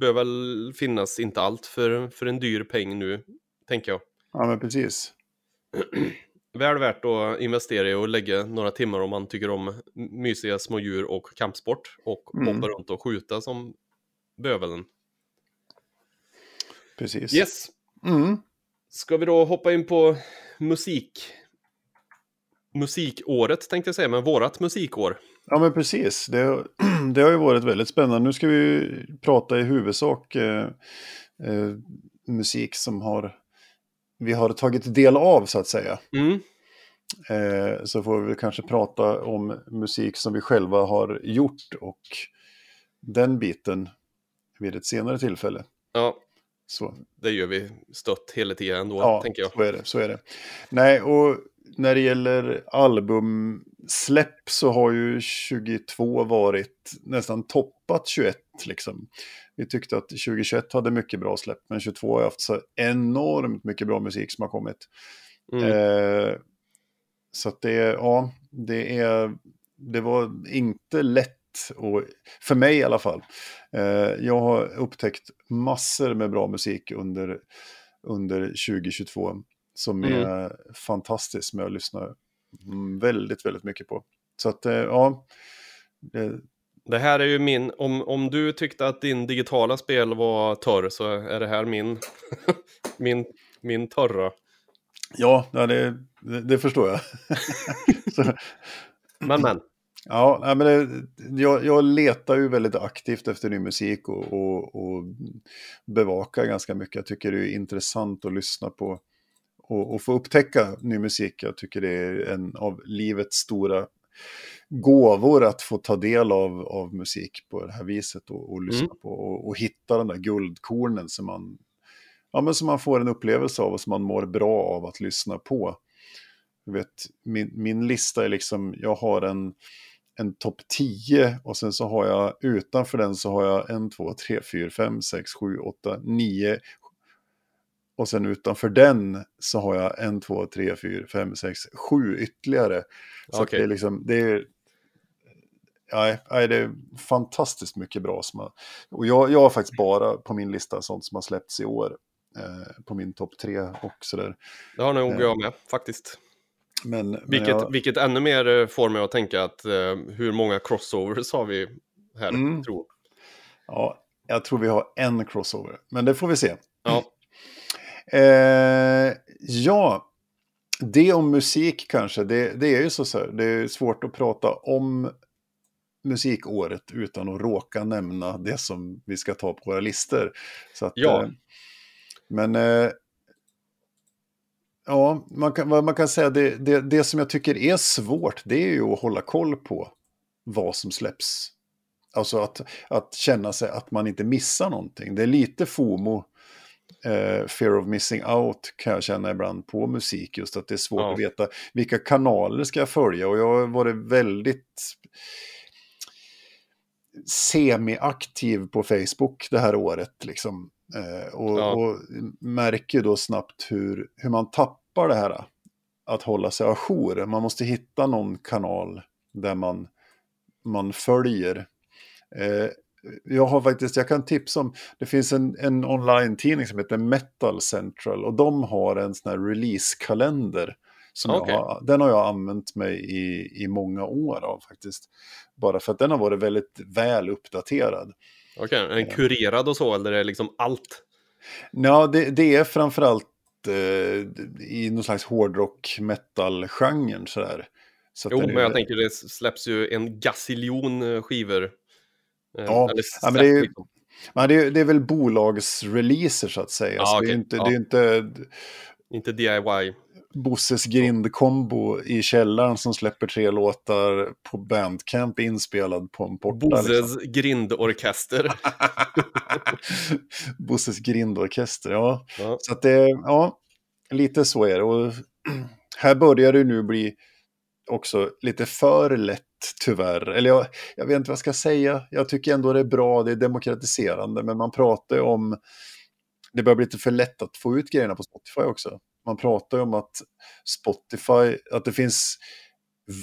bör väl finnas inte allt för, för en dyr peng nu, tänker jag. ja, men precis. Väl värt att investera i och lägga några timmar om man tycker om mysiga små djur och kampsport. Och Mm. hoppa runt och skjuta som bövelen. precis. Yes, Mm. ska vi då hoppa in på musik? Musikåret tänkte jag säga, men vårat musikår. Ja, men precis. Det, det har ju varit väldigt spännande. Nu ska vi prata i huvudsak eh, eh, musik som har, vi har tagit del av, så att säga. Mm. Eh, så får vi kanske prata om musik som vi själva har gjort och den biten vid ett senare tillfälle. Ja, Så, det gör vi stött hela tiden ändå, ja, tänker jag. så är det. Så är det. Nej, och när det gäller albumsläpp så har ju 22 varit nästan toppat 21 liksom. Vi tyckte att 2021 hade mycket bra släpp, men 22 har haft så enormt mycket bra musik som har kommit. Mm. Eh, så att det, ja, det är, det var inte lätt, och, för mig i alla fall. Eh, jag har upptäckt massor med bra musik under, under 2022 som Mm. är fantastiskt med att lyssna väldigt, väldigt mycket på. Så att, eh, ja, det, Det här är ju min, om, om du tyckte att din digitala spel var torr så är det här min, min, min torra. ja det, det, det förstår jag. Men men, Ja, men det, jag, jag letar ju väldigt aktivt efter ny musik och, och, och bevakar ganska mycket. Jag tycker det är intressant att lyssna på och, och få upptäcka ny musik. Jag tycker det är en av livets stora gåvor att få ta del av, av musik på det här viset och, och lyssna Mm. på och, och hitta den där guldkornen som man, ja, men som man får en upplevelse av och som man mår bra av att lyssna på. Jag vet, min, min lista är liksom, jag har en, en topp 10 och sen så har jag utanför den så har jag en, två, tre, fyra, fem, sex, sju, åtta, nio. Och sen utanför den så har jag en, två, tre, fyra, fem, sex, sju ytterligare. Så Okej. det är liksom, det är, ja, nej, det är fantastiskt mycket bra som har, och jag, jag har faktiskt bara på min lista sånt som har släppts i år. Eh, på min topp tre och sådär. det har nog Eh, jag med faktiskt. Men, men Vilket, jag, vilket ännu mer eh, får mig att tänka att eh, hur många crossovers har vi här, Mm. tror ja, jag tror vi har en crossover, men det får vi se. Ja, Eh, ja, det om musik kanske. Det, det är ju så, så här, det är svårt att prata om musikåret utan att råka nämna det som vi ska ta på våra listor. Så att, Ja. eh, men eh, ja, man kan, man kan säga, det, det, det som jag tycker är svårt, det är ju att hålla koll på vad som släpps. Alltså att, att känna sig att man inte missar någonting. Det är lite FOMO eh, fear of missing out kan jag känna ibland på musik. Just att det är svårt Ja. att veta vilka kanaler ska jag följa. Och jag har varit väldigt semi-aktiv på Facebook det här året. Liksom. Eh, och, Ja. och märker då snabbt hur, hur man tappar det här att hålla sig ajour. Man måste hitta någon kanal där man, man följer. Eh, jag har faktiskt, jag kan tipsa om, det finns en, en online-tidning som heter Metal Central och de har en sån här release-kalender Som Okej. har, den har jag använt mig i, i många år av faktiskt. Bara för att den har varit väldigt väl uppdaterad. Okej, är den kurerad och så eller är det liksom allt? Ja, det, det är framförallt eh, i någon slags hårdrock metal-genren sådär. Så Jo, är- men jag tänker det släpps ju en gassiljon eh, skivor. Eh, Ja, ja, men det är liksom. Men det, är, det är väl bolagsreleaser så att säga. Ja, så det är inte, Ja. det är inte Inte DIY. Bosses grindkombo i källaren som släpper tre låtar på Bandcamp inspelad på en porta. Bosses Liksom. grindorkester. Bosses grindorkester, ja. Ja. Så att det, ja, lite så är det. Och här börjar det nu bli också lite för lätt tyvärr. Eller jag, jag vet inte vad jag ska säga. Jag tycker ändå det är bra, det är demokratiserande. Men man pratar ju om, det börjar bli lite för lätt att få ut grejerna på Spotify också. Man pratar ju om att Spotify, att det finns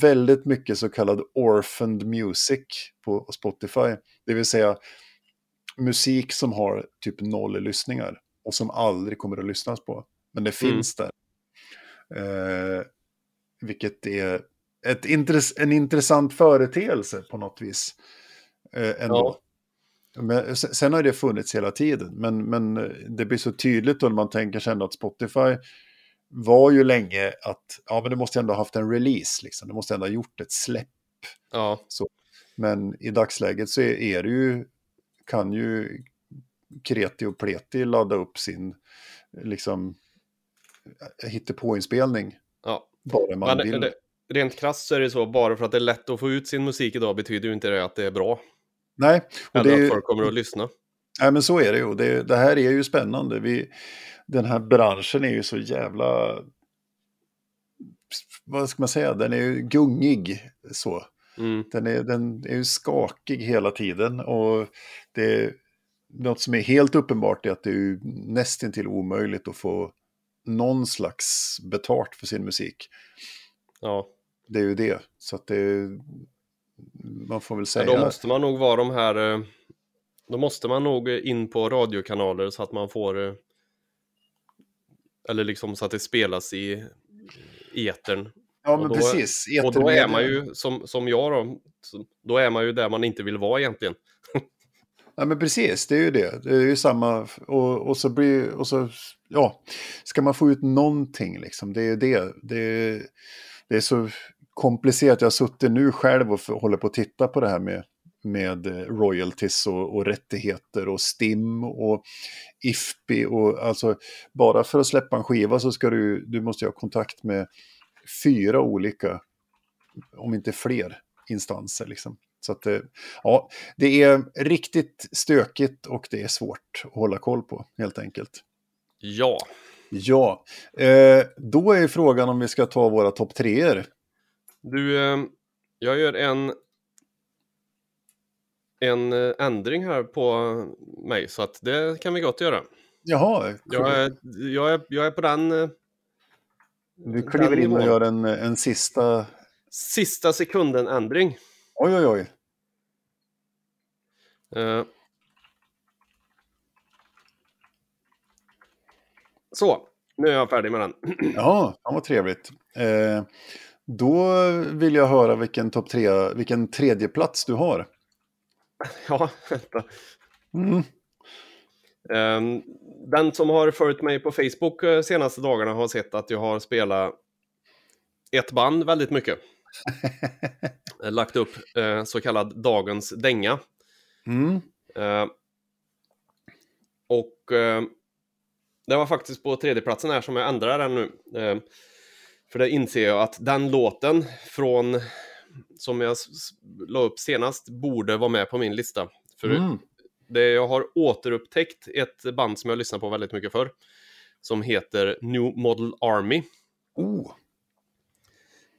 väldigt mycket så kallad orphaned music på Spotify. Det vill säga musik som har typ noll lyssningar och som aldrig kommer att lyssnas på. Men det Mm. finns där. Eh, vilket är ett intress en intressant företeelse på något vis. Eh, ändå. Men, sen sen har det funnits hela tiden, men, men det blir så tydligt då när man tänker ändå att Spotify var ju länge att ja, men det måste ändå ha haft en release, liksom. det måste ändå ha gjort ett släpp. ja. Men i dagsläget så är, är det ju, kan ju Kreti och Pleti ladda upp sin liksom hittepåinspelning ja. bara man Men vill. det, rent krasst så är det så, bara för att det är lätt att få ut sin musik idag betyder ju inte det att det är bra. Nej, och Eller det att folk kommer att lyssna. nej, men så är det ju. Det, det här är ju spännande. Vi, den här branschen är ju så jävla, vad ska man säga, den är ju gungig så. Mm. Den är, den är ju skakig hela tiden och det är något som är helt uppenbart är att det är ju nästintill omöjligt att få någon slags betalt för sin musik. Ja. Det är ju det. Så att det man får väl säga. då måste man nog vara de här... eh, Då måste man nog in på radiokanaler så att man får... eh, Eller liksom så att det spelas i etern. ja, men och då- precis. Och då är man ju, som, som jag då, då är man ju där man inte vill vara egentligen. Ja, men precis, det är ju det. Det är ju samma, och, och så blir, och så, ja, ska man få ut någonting liksom, det är ju det. Det är, det är så komplicerat, jag har suttit nu själv och håller på att titta på det här med, med eh, royalties och, och rättigheter och STIM och IFPI och alltså bara för att släppa en skiva så ska du, du måste ha kontakt med fyra olika, om inte fler, instanser liksom. Så att det, ja, det är riktigt stökigt och det är svårt att hålla koll på helt enkelt. Ja, Ja, eh, då är frågan om vi ska ta våra topp treor. Du, eh, jag gör en en eh, ändring här på mig så att det kan vi gott göra. Jaha, Jag är, jag är, jag är på den eh, du kliver den in och gör en, en sista... sista sekunden ändring. Oj, oj, oj. Eh. Så, nu är jag färdig med den. Ja, ja vad trevligt. Eh, då vill jag höra vilken topp tre, vilken tredje plats du har. Ja, vänta. Mm. Ehm, den som har följt mig på Facebook eh, senaste dagarna har sett att jag har spelat ett band väldigt mycket. Eh, Lagt upp eh, så kallad Dagens Dänga. Mm. Eh, och eh, det var faktiskt på tredjeplatsen här som jag ändrar den nu. Eh, för det inser jag att den låten från som jag la upp senast borde vara med på min lista. För Mm. det, jag har återupptäckt ett band som jag lyssnar på väldigt mycket för. Som heter New Model Army. Oh.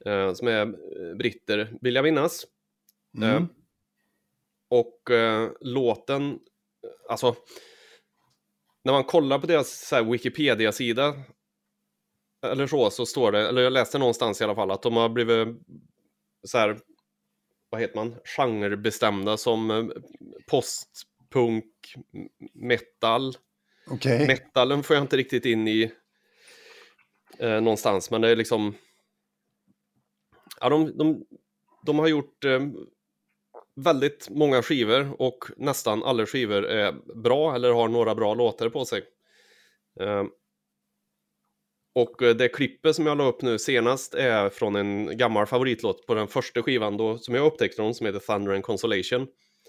Eh, som är eh, britter, vill jag minnas. Mm. Eh, och eh, låten, alltså, när man kollar på deras Wikipedia-sida, eller så, så står det, eller jag läste någonstans i alla fall, att de har blivit så här, vad heter man, genrebestämda som eh, postpunk, metal. Okej. Metalen får jag inte riktigt in i eh, någonstans, men det är liksom Ja, de, de, de har gjort eh, väldigt många skivor och nästan alla skivor är bra eller har några bra låtar på sig. Eh, och eh, det klippet som jag la upp nu senast är från en gammal favoritlåt på den första skivan då, som jag upptäckte dem som heter Thunder and Consolation.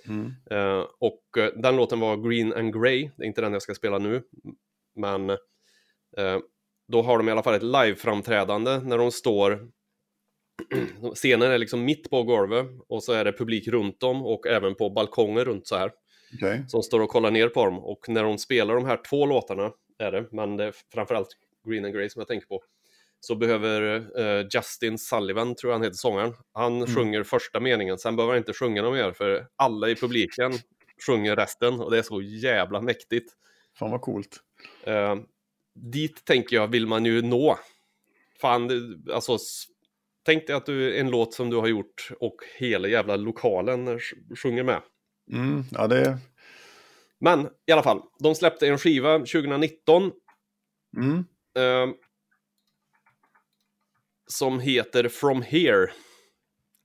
Mm. Eh, och eh, den låten var Green and Grey, det är inte den jag ska spela nu. Men eh, då har de i alla fall ett live-framträdande när de står Scenen är liksom mitt på golvet och så är det publik runt dem och även på balkonger runt så här. Okay. Som står och kollar ner på dem och när de spelar de här två låtarna är det, men det är framförallt Green and Grey som jag tänker på. Så behöver uh, Justin Sullivan, tror jag han heter sångaren, han mm. sjunger första meningen, sen behöver han inte sjunga något mer för alla i publiken sjunger resten och det är så jävla mäktigt. Fan vad coolt. Uh, dit tänker jag vill man ju nå. Fan, alltså tänk dig att du en låt som du har gjort och hela jävla lokalen sjunger med. Mm, ja, det... Men i alla fall, de släppte en skiva 2019. Mm. Eh, som heter From Here.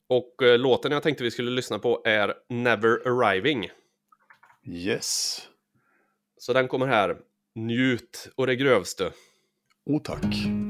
Och eh, låten jag tänkte vi skulle lyssna på är Never Arriving. Yes. Så den kommer här. Njut och det grövste. Oh tack.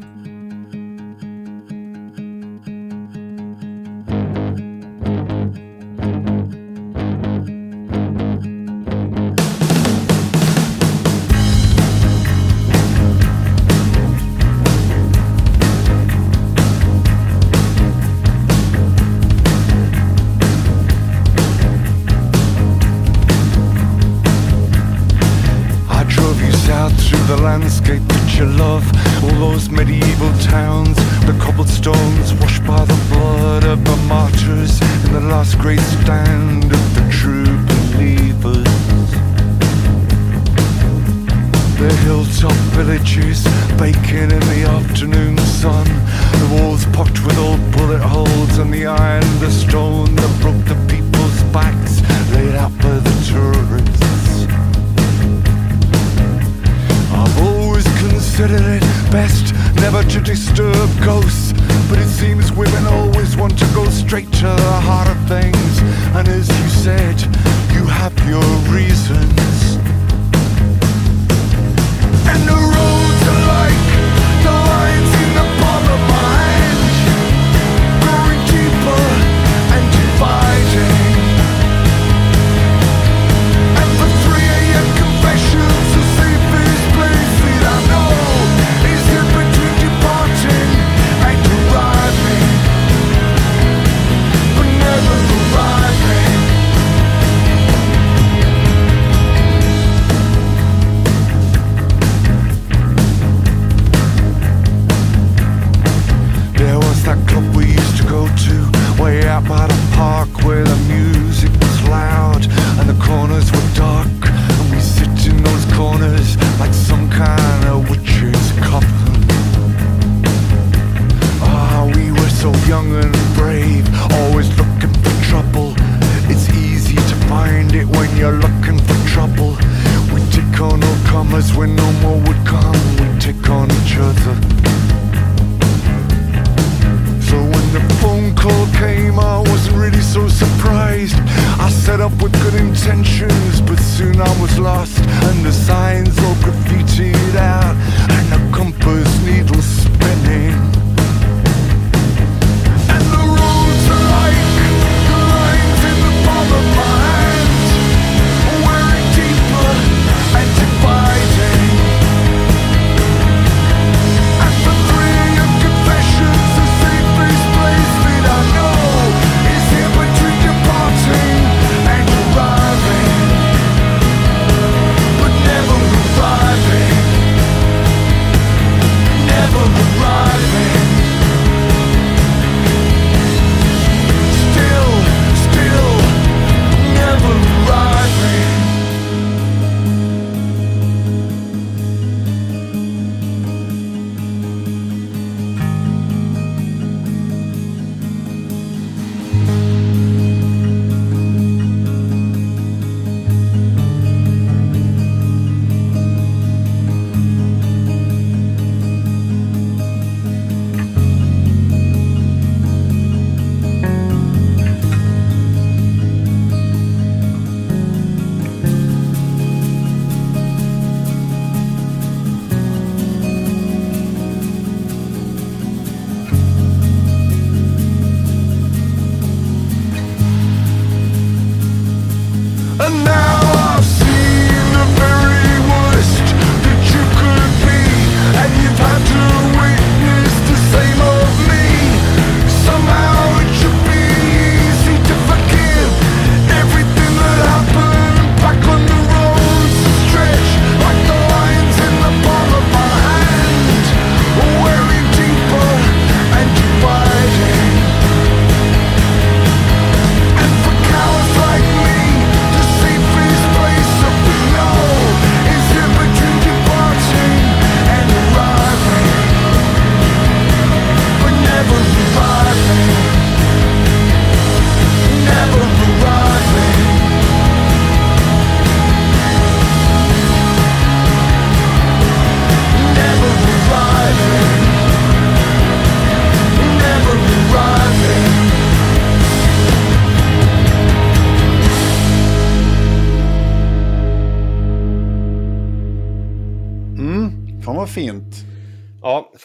looking for trouble. We take on all comers when no more would come. We take on each other. So when the phone call came, I wasn't really so surprised. I set up with good intentions, but soon I was lost. And the signs all graffitied out, and the compass needles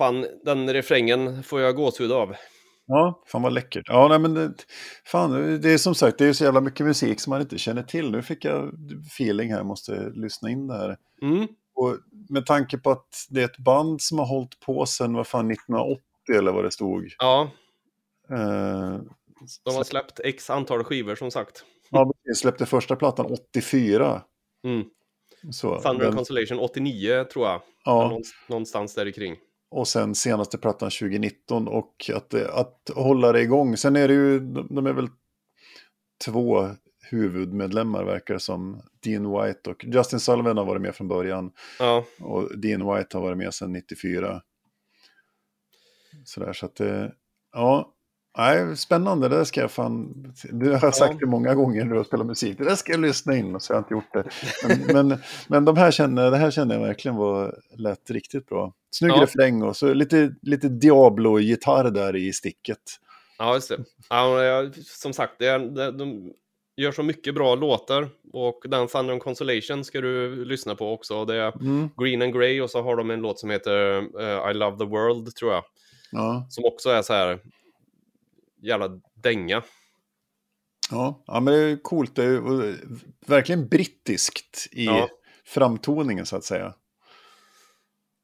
fan, den refrängen får jag gåshud av. Ja, fan vad läckert. Ja, nej men det, fan, det är som sagt, det är så jävla mycket musik som man inte känner till. Nu fick jag feeling här, måste lyssna in det här. Mm. Och med tanke på att det är ett band som har hållit på sedan, vad fan, 1980 eller vad det stod. Ja, Eh, de har släppt x antal skivor som sagt. ja, vi släppte första plattan 84. Mm. Så, Thunder den, Constellation 89 tror jag. ja, Någonst- Någonstans där kring. Och sen senaste plattan 2019 och att, att hålla det igång. Sen är det ju, de är väl två huvudmedlemmar verkar det som. Dean White och Justin Sullivan har varit med från början. Ja, Och Dean White har varit med sedan 94. Sådär så att det, ja. Nej, spännande, det ska jag fan, du har sagt Ja. det många gånger när du har spelat musik, det där ska jag lyssna in så har jag inte gjort det. Men, men, men de här känner, det här känner jag verkligen var, lät riktigt bra. Snygg Ja. refräng och så lite, lite Diablo-gitarr där i sticket. ja just det. Ja, som sagt, det är, de gör så mycket bra låtar. Och den Thunder Constellation ska du lyssna på också. Det är Mm, Green and Grey och så har de en låt som heter eh, I Love the World tror jag. ja. Som också är så här jävla dänga. Ja, ja, men det är coolt, det är verkligen brittiskt i Ja. framtoningen så att säga.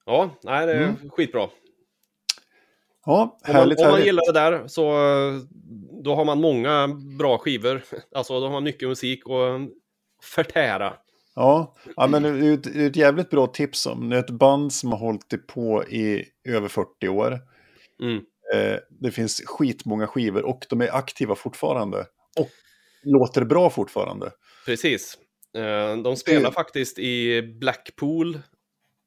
Ja, nej, det är Mm. skitbra. Ja, Om man, härligt, om man härligt. gillar det där så då har man många bra skivor. Alltså då har man mycket musik och förtära. Ja, ja men det är ett, det är ett jävligt bra tips om det är ett band som har hållit på i över 40 år. Mm. Eh, det finns skitmånga skivor och de är aktiva fortfarande. Och låter bra fortfarande. Precis. Eh, De spelar Det- faktiskt i Blackpool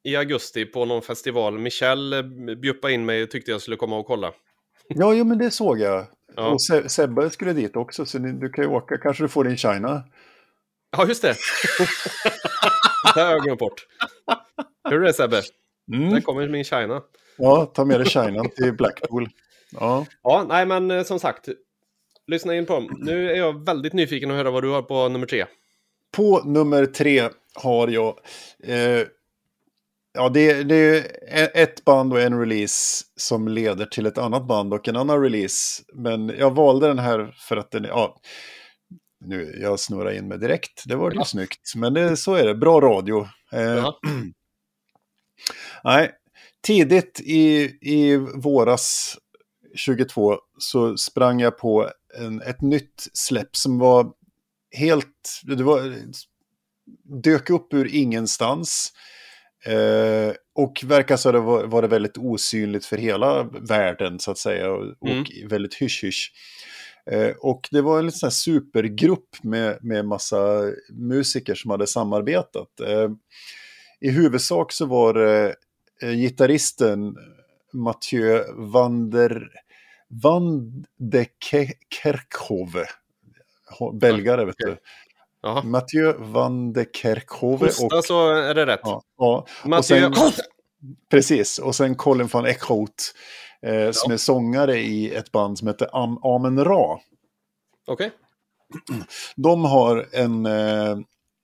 i augusti på någon festival. Michel eh, bjuppade in mig och tyckte jag skulle komma och kolla. Ja, jo, men det såg jag. Ja. Och Se- Sebbe skulle dit också, så ni, du kan ju åka. Kanske du får din China. Ja, just det. det har jag glömt bort. Hur är det Sebbe? Där kommer min China. Ja, ta med dig China till Blackpool. Ja. Ja, nej men eh, som sagt. Lyssna in på dem. Nu är jag väldigt nyfiken att höra vad du har på nummer tre. På nummer tre har jag... Eh, ja, det, det är e- ett band och en release som leder till ett annat band och en annan release. Men jag valde den här för att den. Ja, nu, jag snurrar in mig direkt. Det var ju Ja. snyggt. Men det, så är det. Bra radio. Eh. Nej, tidigt i, i våras 22 så sprang jag på en, ett nytt släpp som var helt, det var, dök upp ur ingenstans. Eh, och verkar så det var, var det väldigt osynligt för hela världen så att säga. Och, Mm. och väldigt hysch-hysch. Eh, och det var en liten sån supergrupp med, med massa musiker som hade samarbetat. Eh, I huvudsak så var det gitarristen Mathieu van der, van de Ke- Kerkhove. Ho- Belgare, vet du. Jaha. Mathieu van de Kerkhove. Hosta Och, så är det rätt. ja, ja, Mathieu... sen- precis. Och sen Colin van Eckhout. Eh, som är sångare i ett band som heter Am Amen Ra. Okej. De har en, eh,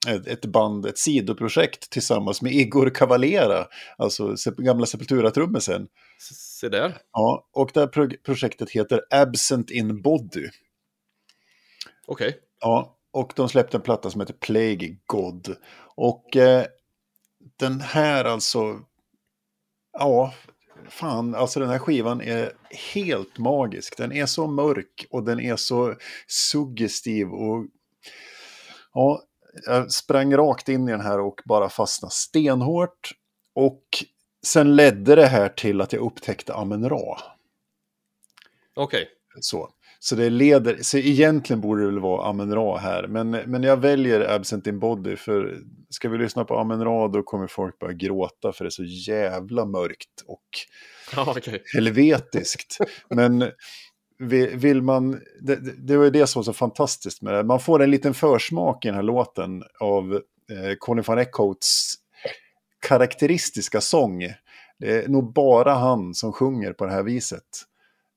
ett, band, ett sidoprojekt tillsammans med Igor Cavalera, alltså gamla Sepultura-trummisen. Se där. Ja, och det här pro- projektet heter Absent in Body. Okej. Ja, och de släppte en platta som heter Plague God. Och eh, den här alltså, ja, fan, alltså den här skivan är helt magisk. Den är så mörk och den är så suggestiv och ja, jag sprang rakt in i den här och bara fastnade stenhårt. Och sen ledde det här till att jag upptäckte Amen Ra. Okej. Så. Så det leder, så egentligen borde det väl vara Amen Ra här, men, men jag väljer Absent in Body för ska vi lyssna på Amen Ra då kommer folk börja gråta för det är så jävla mörkt och Ja, okej. helvetiskt. Men vill man, det, det- var ju det som var så fantastiskt med det, man får en liten försmak i den här låten av eh, Colin van Eckhoats karaktäristiska sång. Det är nog bara han som sjunger på det här viset.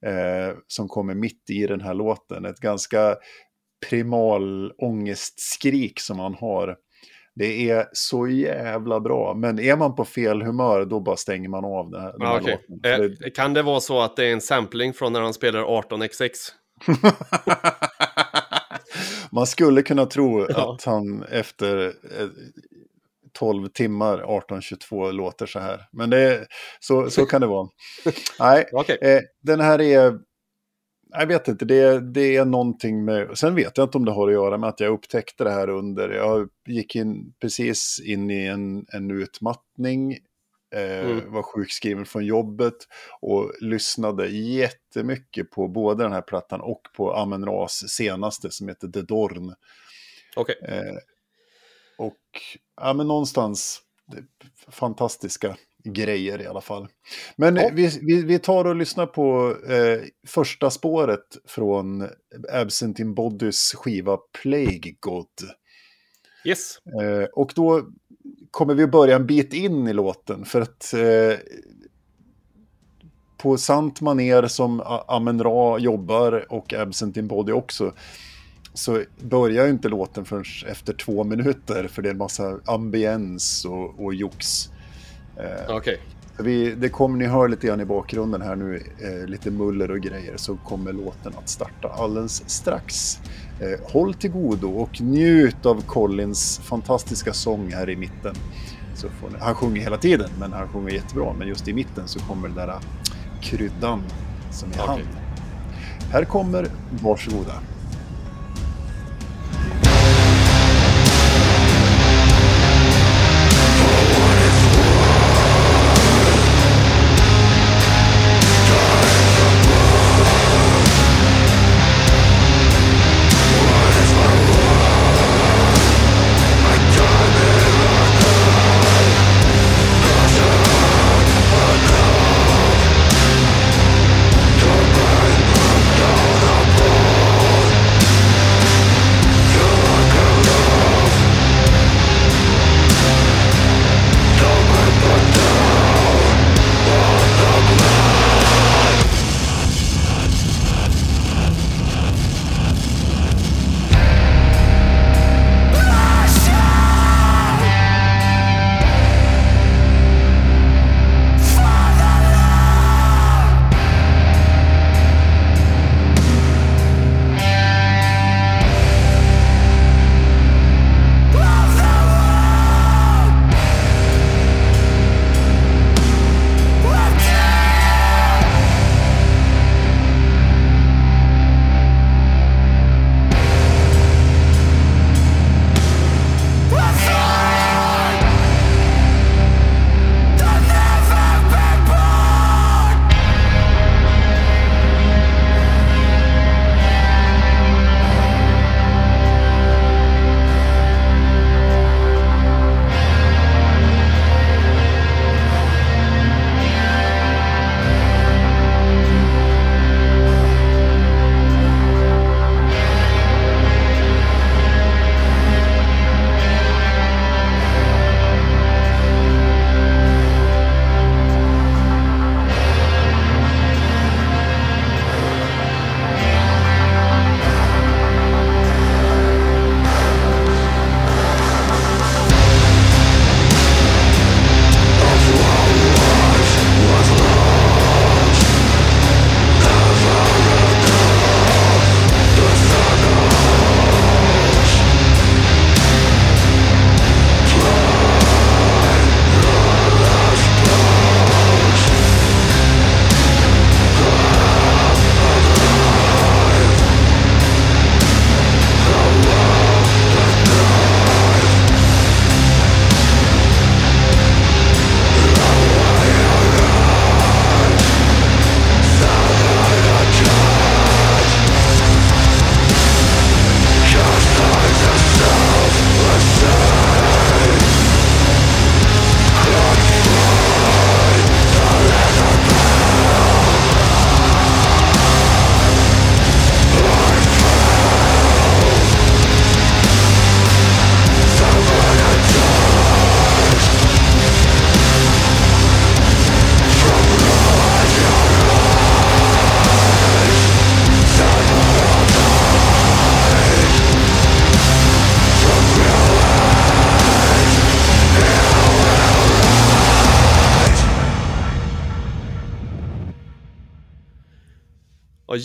Eh, som kommer mitt i den här låten. Ett ganska primal ångestskrik som han har. Det är så jävla bra, men är man på fel humör då bara stänger man av det här. den här okej. låten. Eh, kan det vara så att det är en sampling från när han spelar 18xx? Man skulle kunna tro Ja. att han efter eh, 12 timmar 18.22 låter så här. Men det så, så kan det vara. Nej, Okej. eh, den här är... Jag vet inte, det, är- det är någonting med... Sen vet jag inte om det har att göra med att jag upptäckte det här under... Jag gick in precis in i en, en utmattning. Eh, Mm. Var sjukskriven från jobbet och lyssnade jättemycket på både den här plattan och på Amen Ras senaste som heter The Dorn. Okej. Eh, och ja, men någonstans det, fantastiska grejer i alla fall. Men Ja. vi, vi, vi tar och lyssnar på eh, första spåret från Absent in Bodies skiva Plague God. Yes. Eh, och då kommer vi börja en bit in i låten för att eh, på sant maner som Amen Ra jobbar och Absent in Body också så börjar ju inte låten förrän efter två minuter för det är en massa ambiens och, och jox. Eh, vi, det kommer ni höra lite grann i bakgrunden här nu, eh, lite muller och grejer, så kommer låten att starta alldeles strax. Eh, håll till godo och njut av Collins fantastiska sång här i mitten. Så ni, han sjunger hela tiden, men han sjunger jättebra. Men just i mitten så kommer den där eh, kryddan som är Okej. han. Här kommer Varsågoda.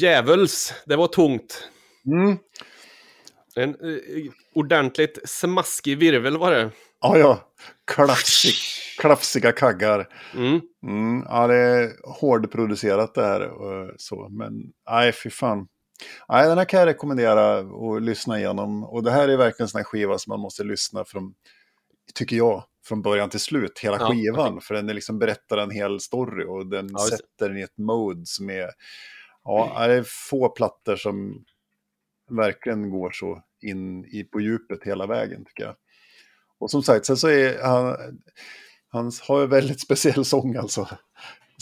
Djävuls, det var tungt. Mm. En eh, ordentligt smaskig virvel var det. Ja, ja. Klafsig, klafsiga kaggar. Mm. Mm, ja, det är hårdproducerat det här. och Så. Men nej, fy fan. Nej, den här kan jag rekommendera att lyssna igenom. Och det här är verkligen en sån här skiva som man måste lyssna från, tycker jag, från början till slut. Hela Ja, skivan. För den är liksom berättar en hel story och den Ja, sätter den i ett mode som är... Ja, det är få plattor som verkligen går så in i på djupet hela vägen tycker jag. Och som sagt, sen så är han, han har ju väldigt speciell sång alltså.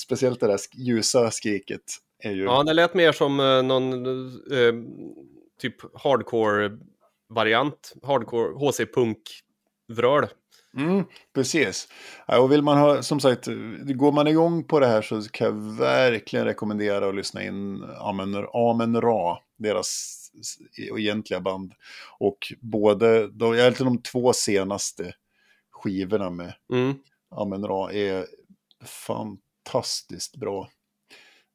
Speciellt det där ljusa skriket är ju... Ja, det lät mer som eh, någon eh, typ hardcore-variant. Hardcore, HC-punk-vröl. Mm, precis. Och vill man ha, som sagt, går man igång på det här så kan jag verkligen rekommendera att lyssna in Amen, Amen Ra, deras egentliga band. Och både, de, egentligen de två senaste skivorna med Mm. Amen Ra är fantastiskt bra.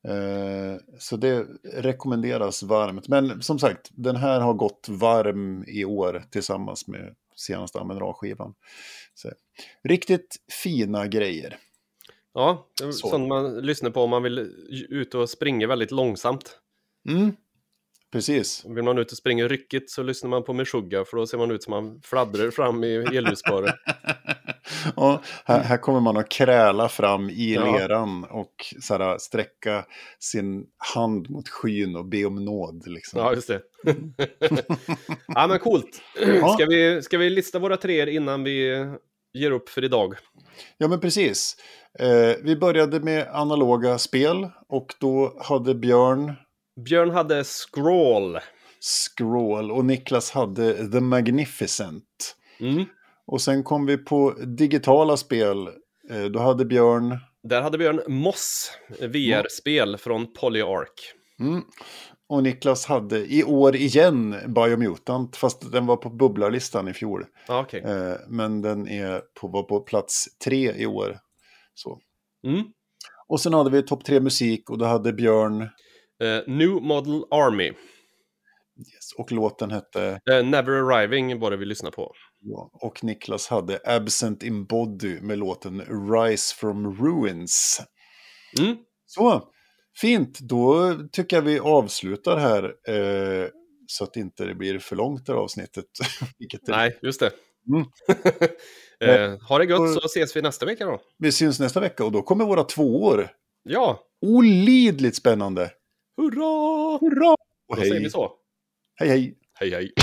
Eh, så det rekommenderas varmt. Men som sagt, den här har gått varm i år tillsammans med senaste Amen Ra-skivan. Så, riktigt fina grejer. Ja, är Så. sånt man lyssnar på om man vill ut och springa väldigt långsamt. Mm. Precis. Vill man ut och springa ryckigt så lyssnar man på Meshuggah för då ser man ut som man fladdrar fram i elljusspåret. ja, här, här kommer man att kräla fram i Ja. leran och så här, sträcka sin hand mot skyn och be om nåd. Liksom. Ja, just det. ja, men coolt. Ska vi, ska vi lista våra treor innan vi ger upp för idag? Ja, men precis. Eh, vi började med analoga spel och då hade Björn Björn hade Scroll. Scroll och Niklas hade The Magnificent. Mm. Och sen kom vi på digitala spel. Eh, då hade Björn... Där hade Björn Moss, VR-spel från Polyark. Mm, och Niklas hade i år igen Biomutant, fast den var på bubblarlistan i fjol. Ja, okej. Eh, men den är på, var på plats tre i år. Så. Mm. Och sen hade vi topp tre musik och då hade Björn, Eh, New Model Army. yes, och låten hette, Eh, Never Arriving var det vi lyssnade på. Och Niklas hade Absent in Body med låten Rise from Ruins. Mm. Så, fint. Då tycker jag vi avslutar här. Eh, så att inte det blir för långt det här avsnittet. Nej, just det. Mm. eh, ha det gött så ses vi nästa vecka då. Vi syns nästa vecka och då kommer våra tvåor. Ja, Olidligt spännande. hurra! Hurra! Och Då säger hej. vi så. Hej hej. Hej hej.